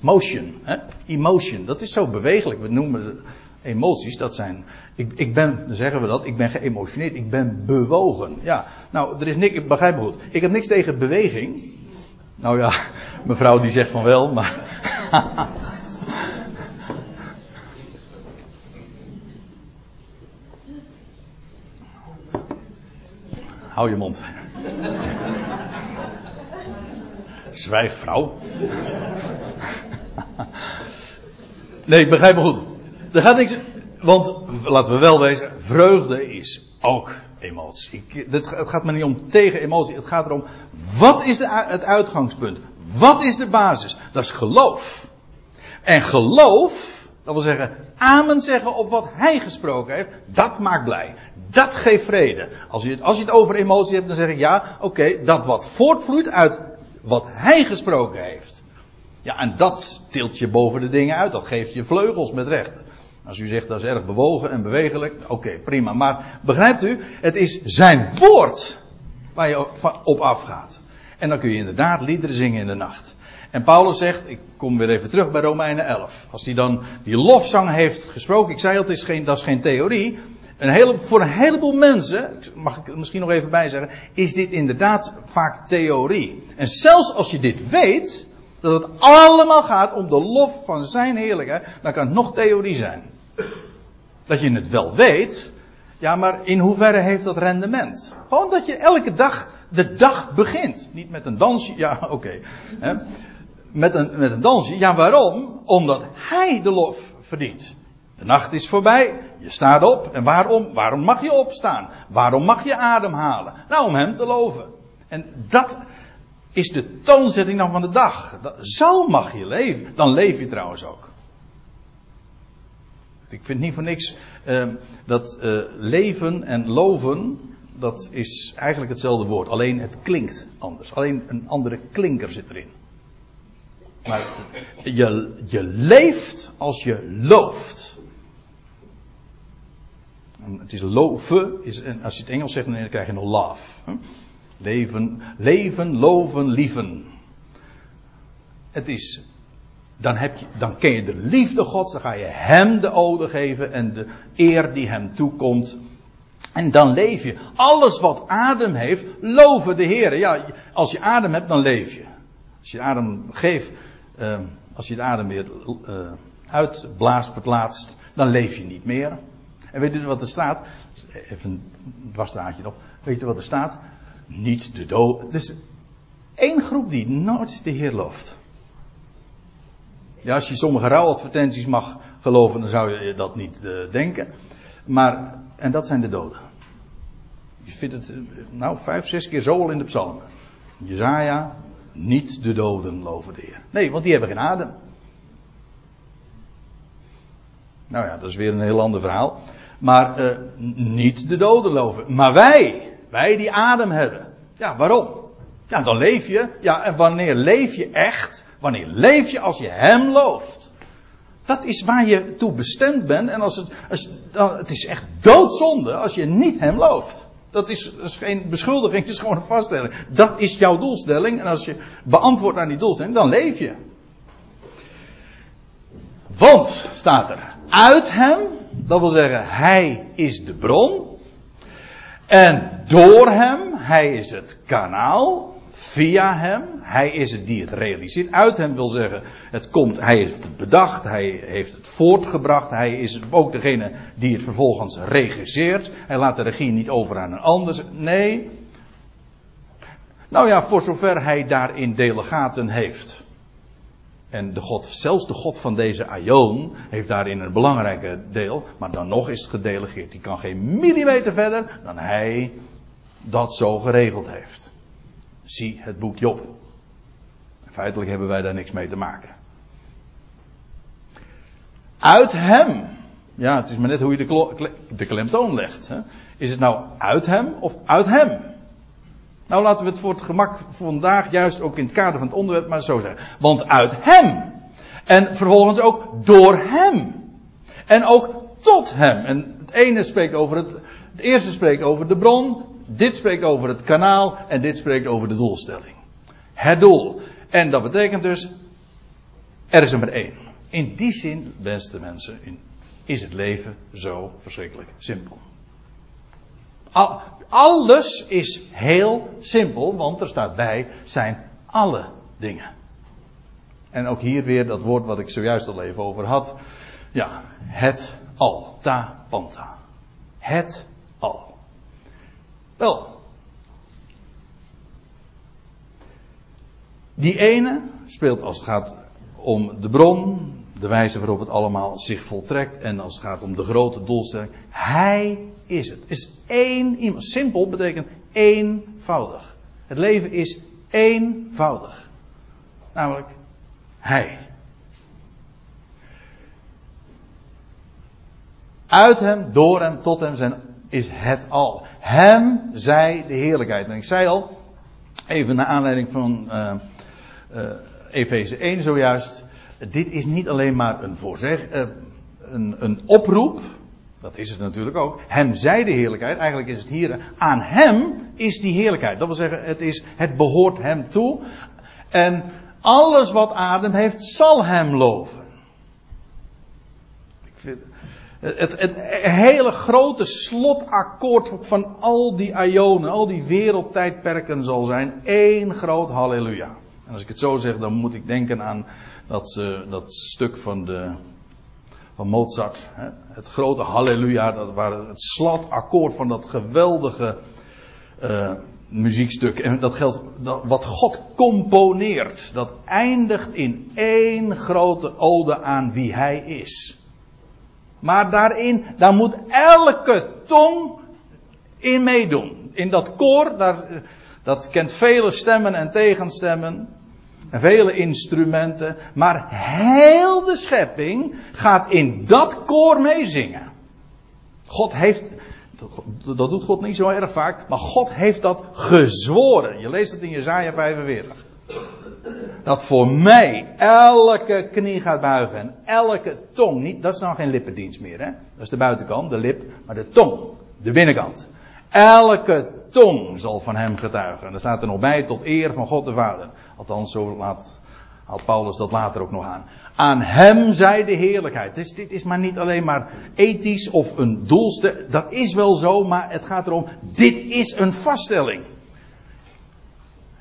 Motion, hè? emotion. Dat is zo bewegelijk. We noemen emoties, dat zijn. Ik, ik ben, zeggen we dat, ik ben geëmotioneerd, ik ben bewogen. Ja, nou, er is niks, ik begrijp me goed. Ik heb niks tegen beweging. Nou ja, mevrouw die zegt van wel, maar. Hou je mond. Zwijg, vrouw. Nee, ik begrijp me goed. Er gaat niks. Want laten we wel wezen, vreugde is ook emotie. het gaat me niet om tegen emotie. Het gaat erom, wat is de, het uitgangspunt? Wat is de basis? Dat is geloof. En geloof, dat wil zeggen, amen zeggen op wat hij gesproken heeft, dat maakt blij. Dat geeft vrede. Als je het, als het over emotie hebt, dan zeg ik ja, oké, dat wat voortvloeit uit wat hij gesproken heeft. Ja, en dat tilt je boven de dingen uit. Dat geeft je vleugels met recht. Als u zegt dat is erg bewogen en bewegelijk, oké, prima. Maar begrijpt u, het is zijn woord waar je op afgaat. En dan kun je inderdaad liederen zingen in de nacht. En Paulus zegt, ik kom weer even terug bij Romeinen 11. Als hij dan die lofzang heeft gesproken, ik zei al, het is geen, dat is geen theorie. Voor een heleboel mensen, mag ik misschien nog even bij zeggen, is dit inderdaad vaak theorie. En zelfs als je dit weet, dat het allemaal gaat om de lof van zijn heerlijkheid, dan kan het nog theorie zijn. Dat je het wel weet, ja, maar in hoeverre heeft dat rendement? Gewoon dat je elke dag de dag begint. Niet met een dansje, ja, oké. Met, een, met een dansje, ja, waarom? Omdat hij de lof verdient. De nacht is voorbij, je staat op. En waarom? Waarom mag je opstaan? Waarom mag je ademhalen? Nou, om hem te loven. En dat is de toonzetting dan van de dag. Zo mag je leven. Dan leef je trouwens ook. Ik vind niet voor niks uh, dat uh, leven en loven, dat is eigenlijk hetzelfde woord. Alleen het klinkt anders. Alleen een andere klinker zit erin. Maar je, je leeft als je looft. Het is loven, is, en als je het Engels zegt, dan krijg je nog love. Leven, leven, loven, lieven. Het is dan, heb je, dan ken je de liefde Gods, dan ga je Hem de ode geven en de eer die Hem toekomt. En dan leef je. Alles wat adem heeft, loven de Heer. Ja, als je adem hebt, dan leef je. Als je adem geeft, uh, als je de adem weer uh, uitblaast, verplaatst, dan leef je niet meer. En weet u wat er staat? Even een dwarsdraadje nog. Weet je wat er staat? Niet de dood. Dus één groep die nooit de Heer looft. Ja, als je sommige rouwadvertenties mag geloven, dan zou je dat niet uh, denken. Maar, en dat zijn de doden. Je vindt het, nou, vijf, zes keer zo al in de psalmen. Jezaja, niet de doden loven de Heer. Nee, want die hebben geen adem. Nou ja, dat is weer een heel ander verhaal. Maar uh, niet de doden loven. Maar wij, wij die adem hebben. Ja, waarom? Ja, dan leef je. Ja, en wanneer leef je echt? Wanneer leef je als je Hem looft? Dat is waar je toe bestemd bent. En als het, als, dan, het is echt doodzonde als je niet Hem looft. Dat is, geen beschuldiging, het is gewoon een vaststelling. Dat is jouw doelstelling. En als je beantwoordt aan die doelstelling, dan leef je. Want, staat er, uit hem, dat wil zeggen, hij is de bron. En door hem, hij is het kanaal. Via hem, hij is het die het realiseert. Uit hem wil zeggen, het komt, hij heeft het bedacht, hij heeft het voortgebracht. Hij is ook degene die het vervolgens regisseert. Hij laat de regie niet over aan een ander. Nee. Nou ja, voor zover hij daarin delegaten heeft. En de God, zelfs de God van deze Aion heeft daarin een belangrijke deel. Maar dan nog is het gedelegeerd. Die kan geen millimeter verder dan hij dat zo geregeld heeft. Zie het boek Job. Feitelijk hebben wij daar niks mee te maken. Uit hem. Ja, het is maar net hoe je de, de klemtoon legt. Hè. Is het nou uit hem of uit hem? Nou laten we het voor het gemak vandaag juist ook in het kader van het onderwerp maar zo zeggen. Want uit hem. En vervolgens ook door hem. En ook tot hem. En het ene spreekt over het, het eerste spreekt over de bron. Dit spreekt over het kanaal. En dit spreekt over de doelstelling. Het doel. En dat betekent dus, er is er maar één. In die zin, beste mensen, is het leven zo verschrikkelijk simpel. Alles is heel simpel, want er staat bij zijn alle dingen. En ook hier weer dat woord wat ik zojuist al even over had. Ja, het al. Ta panta. Het. Wel. Die ene speelt als het gaat om de bron, de wijze waarop het allemaal zich voltrekt en als het gaat om de grote doelstelling. Hij is het. Is één iemand. Simpel betekent eenvoudig. Het leven is eenvoudig. Namelijk Hij. Uit hem, door hem, tot hem zijn, is het al. Hem zij de heerlijkheid. En ik zei al, even naar aanleiding van uh, Efeze 1 zojuist. Dit is niet alleen maar een, voorzeg, uh, een, een oproep dat is het natuurlijk ook. Hem zij de heerlijkheid. Eigenlijk is het hier. Aan hem is die heerlijkheid. Dat wil zeggen, het, is, het behoort hem toe. En alles wat adem heeft, zal hem loven. Ik vind, het, het, hele grote slotakkoord van al die ionen, al die wereldtijdperken zal zijn één groot halleluja. En als ik het zo zeg, dan moet ik denken aan dat, uh, dat stuk van de van Mozart. Het grote halleluja, dat waren het slatakkoord van dat geweldige uh, muziekstuk. En dat geldt, dat, wat God componeert, dat eindigt in één grote ode aan wie Hij is. Maar daarin, daar moet elke tong in meedoen. In dat koor, daar, dat kent vele stemmen en tegenstemmen. En vele instrumenten. Maar heel de schepping gaat in dat koor meezingen. God heeft, dat doet God niet zo erg vaak, maar God heeft dat gezworen. Je leest het in Jezaja 45. Dat voor mij elke knie gaat buigen en elke tong, niet, dat is nou geen lippendienst meer, hè? Dat is de buitenkant, de lip, maar de tong, de binnenkant. Elke tong zal van hem getuigen. En er staat er nog bij tot eer van God de Vader. Althans, zo laat, haalt Paulus dat later ook nog aan. Aan hem zij de heerlijkheid. Dus dit is maar niet alleen maar ethisch of een doelste. Dat is wel zo, maar het gaat erom, dit is een vaststelling.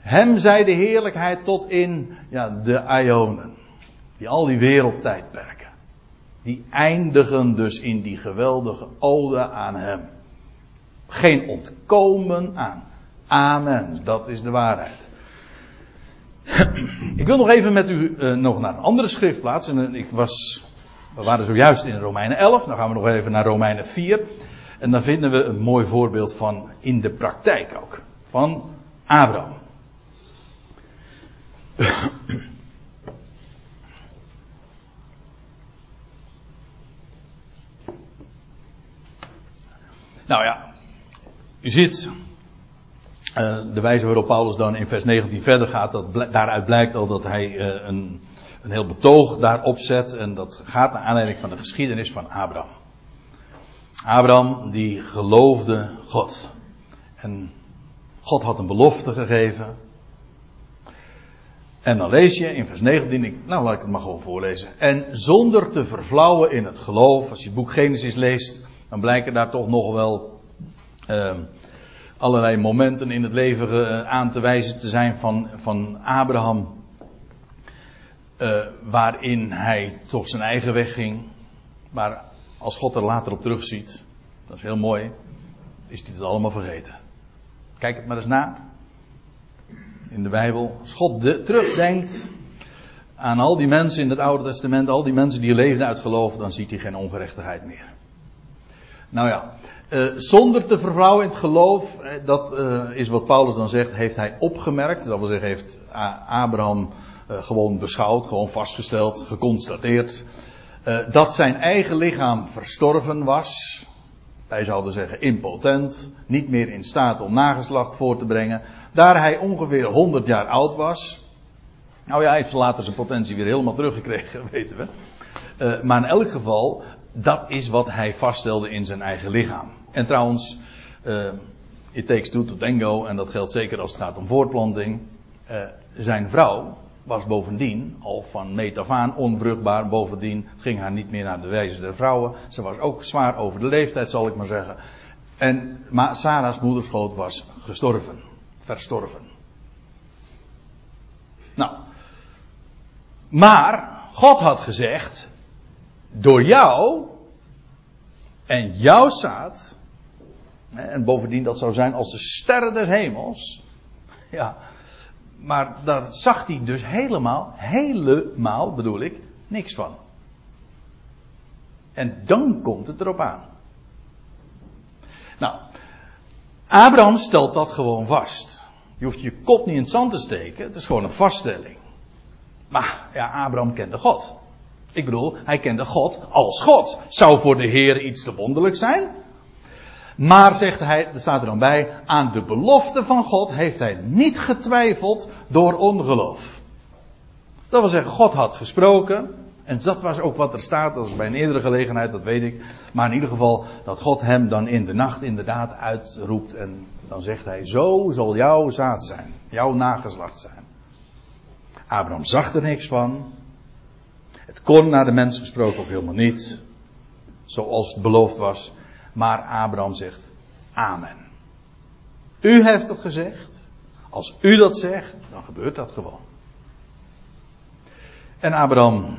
Hem zij de heerlijkheid tot in ja, de Ionen. Die al die wereldtijdperken. Die eindigen dus in die geweldige ode aan hem. Geen ontkomen aan. Amen. Dat is de waarheid. Ik wil nog even met u uh, nog naar een andere schriftplaats. En uh, ik was, we waren zojuist in Romeinen 11. Dan gaan we nog even naar Romeinen 4. En daar vinden we een mooi voorbeeld van in de praktijk ook. Van Abraham. Nou ja, u ziet uh, de wijze waarop Paulus dan in vers 19 verder gaat. Dat daaruit blijkt al dat hij uh, een, een heel betoog daarop zet. En dat gaat naar aanleiding van de geschiedenis van Abraham. Abraham die geloofde God. En God had een belofte gegeven. En dan lees je in vers 19, ik, nou laat ik het maar gewoon voorlezen. En zonder te vervlauwen in het geloof, als je het boek Genesis leest, dan blijken daar toch nog wel uh, allerlei momenten in het leven uh, aan te wijzen te zijn van, van Abraham. Uh, waarin hij toch zijn eigen weg ging. Maar als God er later op terugziet, dat is heel mooi, is hij het allemaal vergeten. Kijk het maar eens na. In de Bijbel. Als God de, terugdenkt aan al die mensen in het Oude Testament, al die mensen die leefden uit geloof, dan ziet hij geen ongerechtigheid meer. Nou ja, uh, zonder te vervrouwen in het geloof, eh, dat uh, is wat Paulus dan zegt, heeft hij opgemerkt. Dat wil zeggen, heeft Abraham gewoon beschouwd, gewoon vastgesteld, geconstateerd. dat zijn eigen lichaam verstorven was. Wij zouden zeggen impotent, niet meer in staat om nageslacht voor te brengen. Daar hij ongeveer 100 jaar oud was. Nou ja, hij heeft later zijn potentie weer helemaal teruggekregen, weten we. maar in elk geval, dat is wat hij vaststelde in zijn eigen lichaam. En trouwens, uh, it takes two to tango, en dat geldt zeker als het gaat om voortplanting. Uh, zijn vrouw was bovendien al van meet af aan onvruchtbaar. Bovendien ging haar niet meer naar de wijze der vrouwen. Ze was ook zwaar over de leeftijd, zal ik maar zeggen. En, maar Sarah's moederschoot was gestorven. Verstorven. Nou. Maar God had gezegd: door jou en jouw zaad. En bovendien dat zou zijn als de sterren des hemels. Ja. Maar daar zag hij dus helemaal, helemaal bedoel ik, niks van. En dan komt het erop aan. Nou, Abraham stelt dat gewoon vast. Je hoeft je kop niet in het zand te steken, het is gewoon een vaststelling. Maar ja, Abraham kende God. Ik bedoel, hij kende God als God. Zou voor de Heer iets te wonderlijk zijn? Maar, zegt hij, er staat er dan bij, aan de belofte van God heeft hij niet getwijfeld door ongeloof. Dat wil zeggen, God had gesproken. En dat was ook wat er staat, dat is bij een eerdere gelegenheid, dat weet ik. Maar in ieder geval, dat God hem dan in de nacht inderdaad uitroept. En dan zegt hij, zo zal jouw zaad zijn, jouw nageslacht zijn. Abraham zag er niks van. Het kon naar de mens gesproken ook helemaal niet. Zoals het beloofd was. Maar Abraham zegt: Amen. U heeft het gezegd. Als u dat zegt, dan gebeurt dat gewoon. En Abraham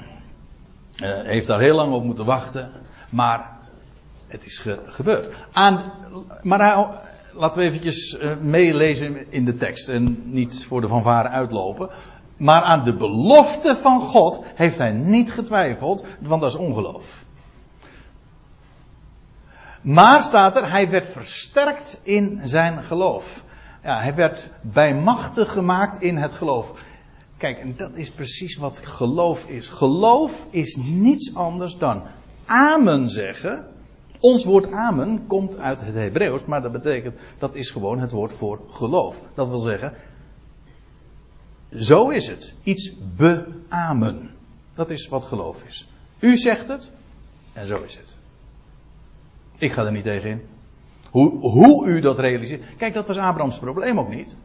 uh, heeft daar heel lang op moeten wachten. Maar het is ge gebeurd. Aan, maar hij, laten we eventjes uh, meelezen in de tekst. En niet voor de fanfare uitlopen. Maar aan de belofte van God heeft hij niet getwijfeld, want dat is ongeloof. Maar staat er, hij werd versterkt in zijn geloof. Ja, hij werd bijmachtig gemaakt in het geloof. Kijk, en dat is precies wat geloof is. Geloof is niets anders dan amen zeggen. Ons woord amen komt uit het Hebreeuws, maar dat betekent, dat is gewoon het woord voor geloof. Dat wil zeggen, zo is het. Iets beamen. Dat is wat geloof is. U zegt het en zo is het. Ik ga er niet tegen in. Hoe, hoe u dat realiseert. Kijk, dat was Abrahams probleem ook niet.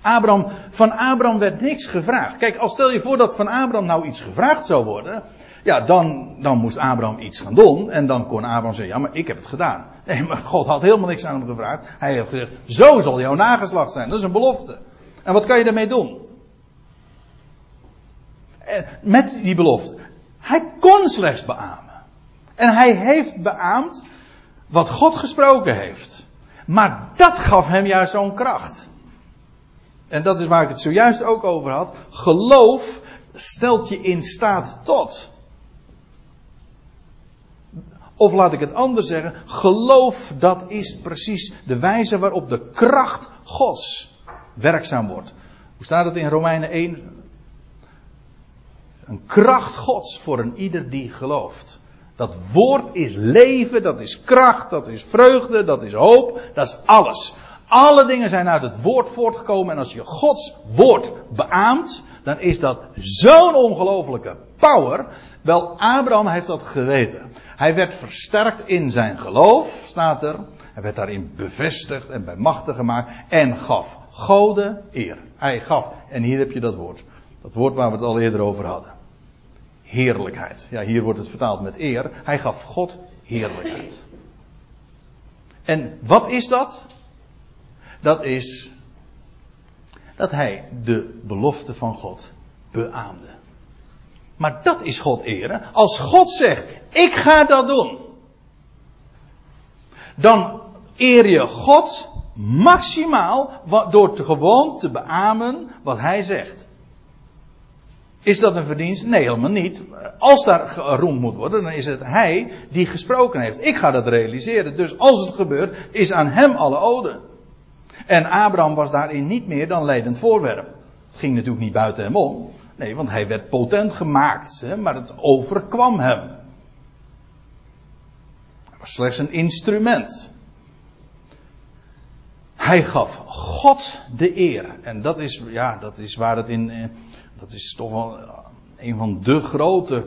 Abraham, van Abraham werd niks gevraagd. Kijk, als stel je voor dat van Abraham nou iets gevraagd zou worden. Ja, dan, dan moest Abraham iets gaan doen. En dan kon Abraham zeggen, ja, maar ik heb het gedaan. Nee, maar God had helemaal niks aan hem gevraagd. Hij heeft gezegd, zo zal jouw nageslacht zijn. Dat is een belofte. En wat kan je daarmee doen? met die belofte. Hij kon slechts beamen. En hij heeft beaamd wat God gesproken heeft. Maar dat gaf hem juist zo'n kracht. En dat is waar ik het zojuist ook over had. Geloof stelt je in staat tot. Of laat ik het anders zeggen, geloof dat is precies de wijze waarop de kracht Gods werkzaam wordt. Hoe staat het in Romeinen 1? Een kracht Gods voor een ieder die gelooft. Dat woord is leven, dat is kracht, dat is vreugde, dat is hoop, dat is alles. Alle dingen zijn uit het woord voortgekomen en als je Gods woord beaamt, dan is dat zo'n ongelofelijke power. Wel, Abraham heeft dat geweten. Hij werd versterkt in zijn geloof, staat er. Hij werd daarin bevestigd en bij machten gemaakt en gaf Gode eer. Hij gaf, en hier heb je dat woord. Dat woord waar we het al eerder over hadden. Heerlijkheid. Ja, hier wordt het vertaald met eer. Hij gaf God heerlijkheid. En wat is dat? Dat is dat hij de belofte van God beaamde. Maar dat is God eren. Als God zegt, ik ga dat doen. Dan eer je God maximaal door te gewoon te beamen wat hij zegt. Is dat een verdienst? Nee, helemaal niet. Als daar geroemd moet worden, dan is het hij die gesproken heeft. Ik ga dat realiseren. Dus als het gebeurt, is aan hem alle ode. En Abraham was daarin niet meer dan leidend voorwerp. Het ging natuurlijk niet buiten hem om. Nee, want hij werd potent gemaakt, hè, maar het overkwam hem. Hij was slechts een instrument. Hij gaf God de eer. En dat is, ja, dat is waar het in. Eh, dat is toch wel een van de grote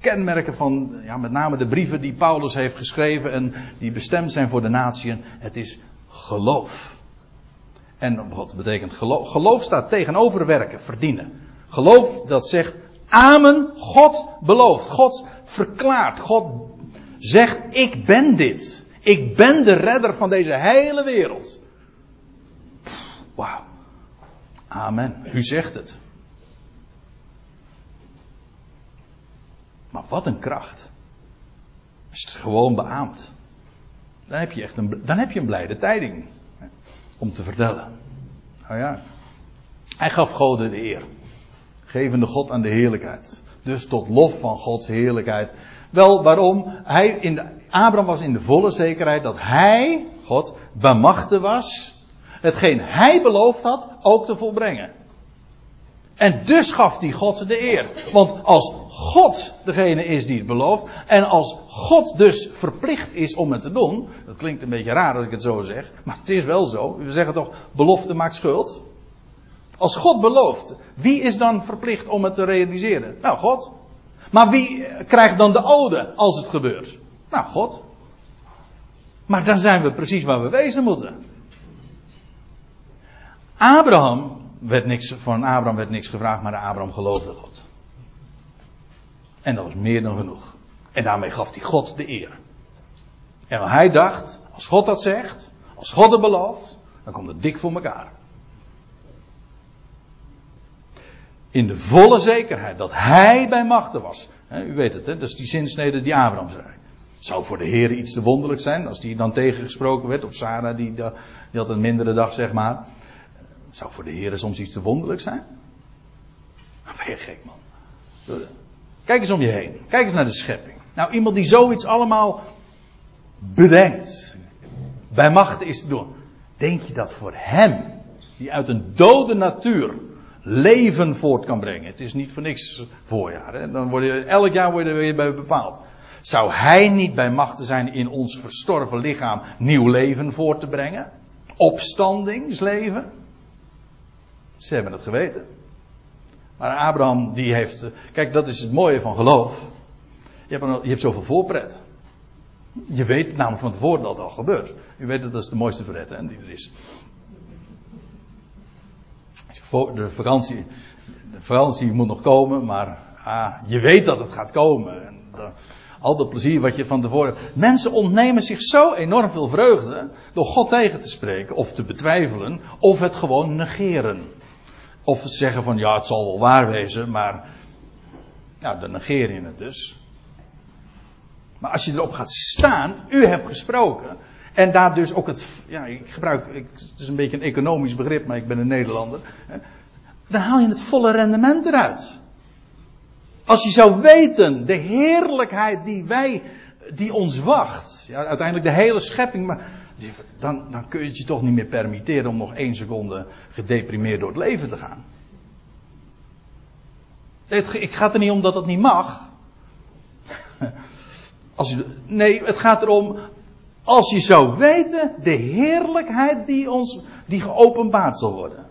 kenmerken van, ja, met name de brieven die Paulus heeft geschreven en die bestemd zijn voor de natieën. Het is geloof. En wat betekent geloof? Geloof staat tegenover werken, verdienen. Geloof dat zegt, Amen, God belooft, God verklaart, God zegt, ik ben dit. Ik ben de redder van deze hele wereld. Wauw. Amen. U zegt het. Maar wat een kracht. Je het gewoon beaamt. Dan heb je echt een, dan heb je een blijde tijding. Om te vertellen. Nou ja. Hij gaf God de eer. Gevende God aan de heerlijkheid. Dus tot lof van Gods heerlijkheid. Wel, waarom? Hij in Abraham was in de volle zekerheid dat hij, God, bemachtigd was. Hetgeen hij beloofd had, ook te volbrengen. En dus gaf hij God de eer. Want als God degene is die het belooft. En als God dus verplicht is om het te doen. Dat klinkt een beetje raar als ik het zo zeg. Maar het is wel zo. We zeggen toch, belofte maakt schuld. Als God belooft, wie is dan verplicht om het te realiseren? Nou, God. Maar wie krijgt dan de ode als het gebeurt? Nou, God. Maar dan zijn we precies waar we wezen moeten. Abraham werd niks, van Abraham werd niks gevraagd, maar Abraham geloofde God. En dat was meer dan genoeg. En daarmee gaf hij God de eer. En hij dacht, als God dat zegt, als God het belooft, dan komt het dik voor elkaar. In de volle zekerheid dat hij bij machten was. u weet het, hè? dat is die zinsnede die Abraham zei. Zou voor de Heer iets te wonderlijk zijn als die dan tegengesproken werd, of Sarah die, die had een mindere dag, zeg maar. Zou voor de Heer soms iets te wonderlijk zijn? Ben je gek, man. Kijk eens om je heen. Kijk eens naar de schepping. Nou, iemand die zoiets allemaal bedenkt, bij macht is te doen. Denk je dat voor hem, die uit een dode natuur leven voort kan brengen. Het is niet voor niks voorjaar. Hè? Dan word elk jaar word je er weer bij bepaald. Zou hij niet bij machten zijn in ons verstorven lichaam nieuw leven voort te brengen? Opstandingsleven? Ze hebben het geweten. Maar Abraham, die heeft. Kijk, dat is het mooie van geloof. Je hebt, je hebt zoveel voorpret. Je weet namelijk van tevoren dat het al gebeurt. U weet dat dat is de mooiste hè, die er is. De vakantie, de vakantie moet nog komen, maar ah, je weet dat het gaat komen. En al dat plezier wat je van tevoren. Mensen ontnemen zich zo enorm veel vreugde door God tegen te spreken of te betwijfelen of het gewoon negeren. Of zeggen van ja, het zal wel waar wezen, maar ja, dan negeer je het dus. Maar als je erop gaat staan, u hebt gesproken. En daar dus ook het, ja, ik gebruik, ik, het is een beetje een economisch begrip, maar ik ben een Nederlander. Dan haal je het volle rendement eruit. Als je zou weten de heerlijkheid die wij die ons wacht. Ja, uiteindelijk de hele schepping. Maar dan, dan kun je het je toch niet meer permitteren om nog één seconde gedeprimeerd door het leven te gaan. Het, ik gaat er niet om dat het niet mag. Als nee, het gaat erom. Als je zou weten de heerlijkheid die ons, die geopenbaard zal worden.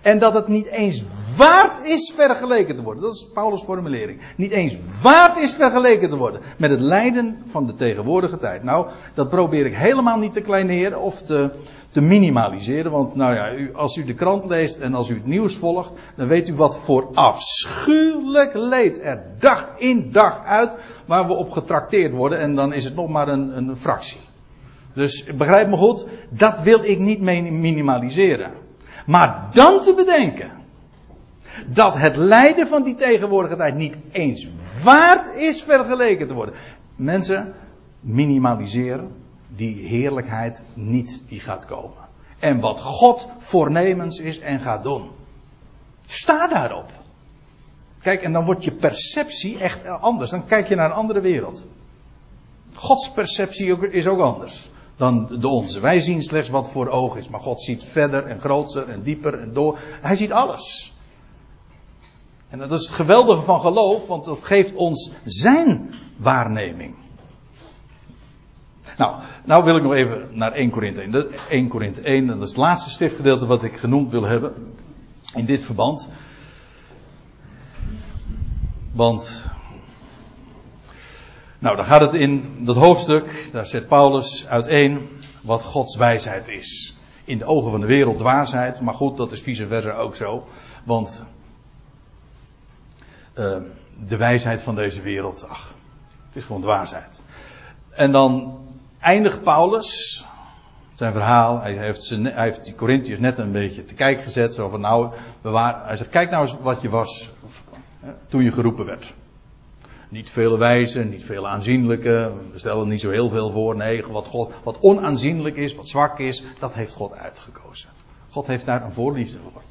En dat het niet eens waard is vergeleken te worden. Dat is Paulus' formulering. Niet eens waard is vergeleken te worden met het lijden van de tegenwoordige tijd. Nou, dat probeer ik helemaal niet te kleineren of te, te minimaliseren. Want nou ja, als u de krant leest en als u het nieuws volgt, dan weet u wat voor afschuwelijk leed er dag in dag uit waar we op getrakteerd worden. En dan is het nog maar een, een fractie. Dus begrijp me goed, dat wil ik niet minimaliseren. Maar dan te bedenken dat het lijden van die tegenwoordige tijd niet eens waard is vergeleken te worden. Mensen, minimaliseren die heerlijkheid niet die gaat komen. En wat God voornemens is en gaat doen. Sta daarop. Kijk, en dan wordt je perceptie echt anders. Dan kijk je naar een andere wereld. Gods perceptie is ook anders dan de onze. Wij zien slechts wat voor ogen is, maar God ziet verder en groter en dieper en door. Hij ziet alles. En dat is het geweldige van geloof, want dat geeft ons zijn waarneming. Nou, nou wil ik nog even naar 1 Korinthe 1. 1 Korinthe 1, dat is het laatste schriftgedeelte wat ik genoemd wil hebben in dit verband. Want nou, dan gaat het in dat hoofdstuk, daar zet Paulus uiteen wat Gods wijsheid is. In de ogen van de wereld dwaasheid, maar goed, dat is vice versa ook zo. Want uh, de wijsheid van deze wereld, ach, het is gewoon dwaasheid. En dan eindigt Paulus zijn verhaal. Hij heeft, zijn, hij heeft die Corinthiërs net een beetje te kijk gezet. Zo nou, bewaar, hij zegt, kijk nou eens wat je was toen je geroepen werd. Niet vele wijze, niet veel aanzienlijke. We stellen niet zo heel veel voor. Nee, wat, God, wat onaanzienlijk is, wat zwak is, dat heeft God uitgekozen. God heeft daar een voorliefde voor.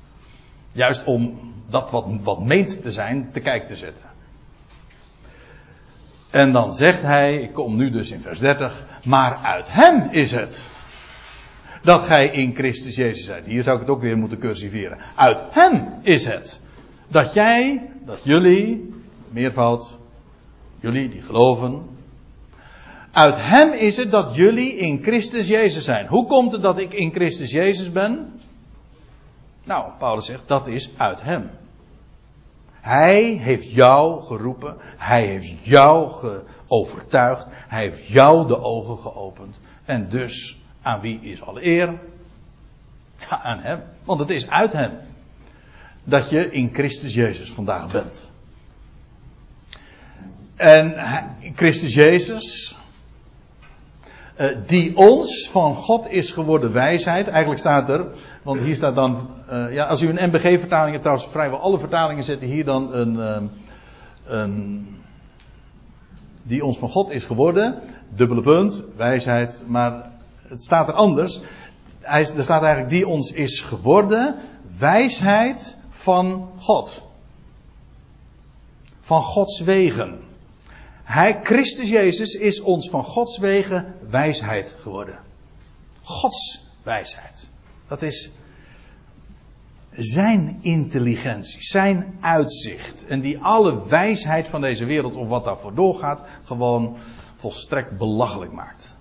Juist om dat wat, wat meent te zijn, te kijk te zetten. En dan zegt hij, ik kom nu dus in vers 30, maar uit hem is het dat gij in Christus Jezus zijt. Hier zou ik het ook weer moeten cursiveren. Uit hem is het dat jij, dat jullie, meervoud, jullie die geloven, uit hem is het dat jullie in Christus Jezus zijn. Hoe komt het dat ik in Christus Jezus ben? Nou, Paulus zegt dat is uit hem. Hij heeft jou geroepen. Hij heeft jou overtuigd. Hij heeft jou de ogen geopend. En dus, aan wie is alle eer? Ja, aan hem. Want het is uit hem. Dat je in Christus Jezus vandaag bent. En Christus Jezus, eh, die ons van God is geworden wijsheid. Eigenlijk staat er, want hier staat dan, uh, ja, als u een MBG-vertaling hebt, trouwens vrijwel alle vertalingen zetten hier dan een, uh, een, die ons van God is geworden, dubbele punt, wijsheid, maar het staat er anders. Hij, er staat eigenlijk die ons is geworden, wijsheid van God. Van Gods wegen. Hij, Christus Jezus, is ons van Gods wegen wijsheid geworden. Gods wijsheid. Dat is zijn intelligentie, zijn uitzicht. En die alle wijsheid van deze wereld, of wat daarvoor doorgaat, gewoon volstrekt belachelijk maakt.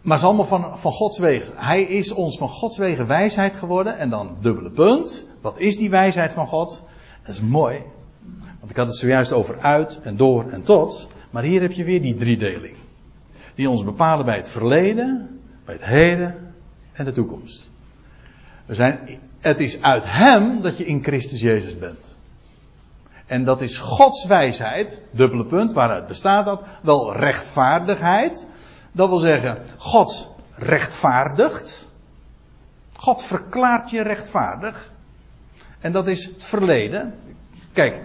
Maar het is allemaal van, van Gods wegen. Hij is ons van Gods wegen wijsheid geworden. En dan dubbele punt. Wat is die wijsheid van God? Dat is mooi. Want ik had het zojuist over uit en door en tot. Maar hier heb je weer die driedeling. Die ons bepalen bij het verleden, bij het heden en de toekomst. We zijn, het is uit Hem dat je in Christus Jezus bent. En dat is Gods wijsheid, dubbele punt, waaruit bestaat dat? Wel rechtvaardigheid. Dat wil zeggen, God rechtvaardigt. God verklaart je rechtvaardig. En dat is het verleden. Kijk,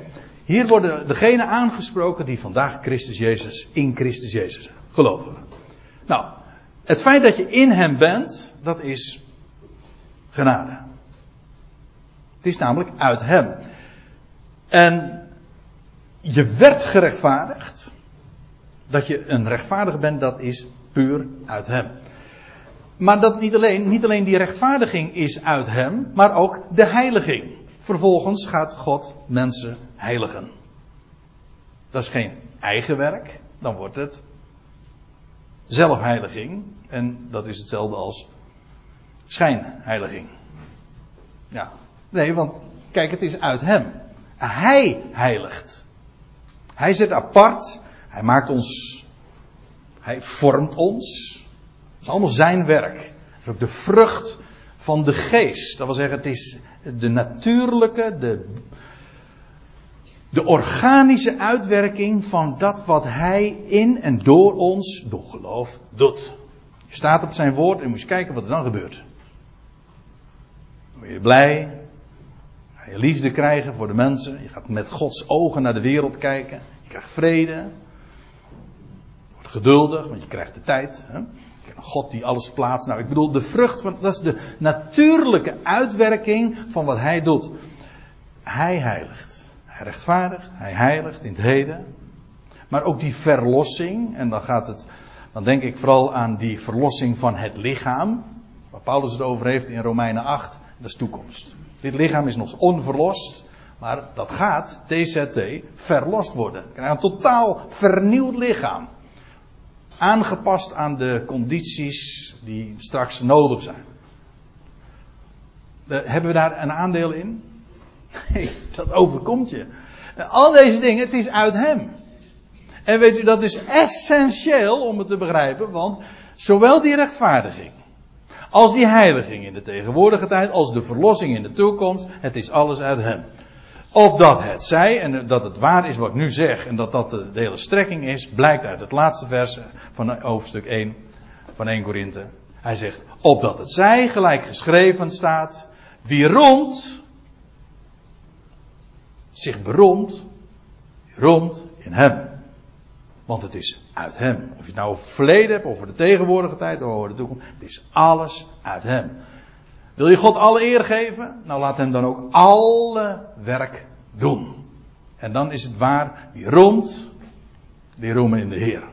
hier worden degenen aangesproken die vandaag Christus Jezus, in Christus Jezus geloven. Nou, het feit dat je in Hem bent, dat is genade. Het is namelijk uit Hem. En je werd gerechtvaardigd. Dat je een rechtvaardige bent, dat is puur uit hem. Maar dat niet alleen, niet alleen die rechtvaardiging is uit hem, maar ook de heiliging. Vervolgens gaat God mensen heiligen. Dat is geen eigen werk, dan wordt het zelfheiliging. En dat is hetzelfde als schijnheiliging. Ja, nee, want kijk, het is uit hem. Hij heiligt. Hij zit apart. Hij maakt ons. Hij vormt ons. Het is allemaal zijn werk. Het is ook de vrucht van de geest. Dat wil zeggen, het is de natuurlijke, de, de organische uitwerking van dat wat hij in en door ons, door geloof, doet. Je staat op zijn woord en moet je kijken wat er dan gebeurt. Dan word je blij. Ga je liefde krijgen voor de mensen. Je gaat met Gods ogen naar de wereld kijken. Je krijgt vrede. Je wordt geduldig, want je krijgt de tijd. Hè? God die alles plaatst. Nou, ik bedoel, de vrucht van, dat is de natuurlijke uitwerking van wat hij doet. Hij heiligt. Rechtvaardigt. Hij heiligt in het heden. Maar ook die verlossing, en dan gaat het, dan denk ik vooral aan die verlossing van het lichaam. Waar Paulus het over heeft in Romeinen 8, dat is toekomst. Dit lichaam is nog onverlost, maar dat gaat, TZT, verlost worden. Een totaal vernieuwd lichaam aangepast aan de condities die straks nodig zijn. Uh, hebben we daar een aandeel in? Nee, dat overkomt je. Al deze dingen, het is uit Hem. En weet u, dat is essentieel om het te begrijpen, want zowel die rechtvaardiging, als die heiliging in de tegenwoordige tijd, als de verlossing in de toekomst, het is alles uit Hem. Opdat het zij, en dat het waar is wat ik nu zeg, en dat dat de, hele strekking is, blijkt uit het laatste vers van hoofdstuk 1 van 1 Korinthe. Hij zegt, opdat het zij, gelijk geschreven staat, wie rond, zich beroemt, rond in hem. Want het is uit hem. Of je het nou over het verleden hebt, over de tegenwoordige tijd, over de toekomst. Het is alles uit hem. Wil je God alle eer geven? Nou laat hem dan ook alle werk doen. En dan is het waar, wie roemt, die roemen in de Heer.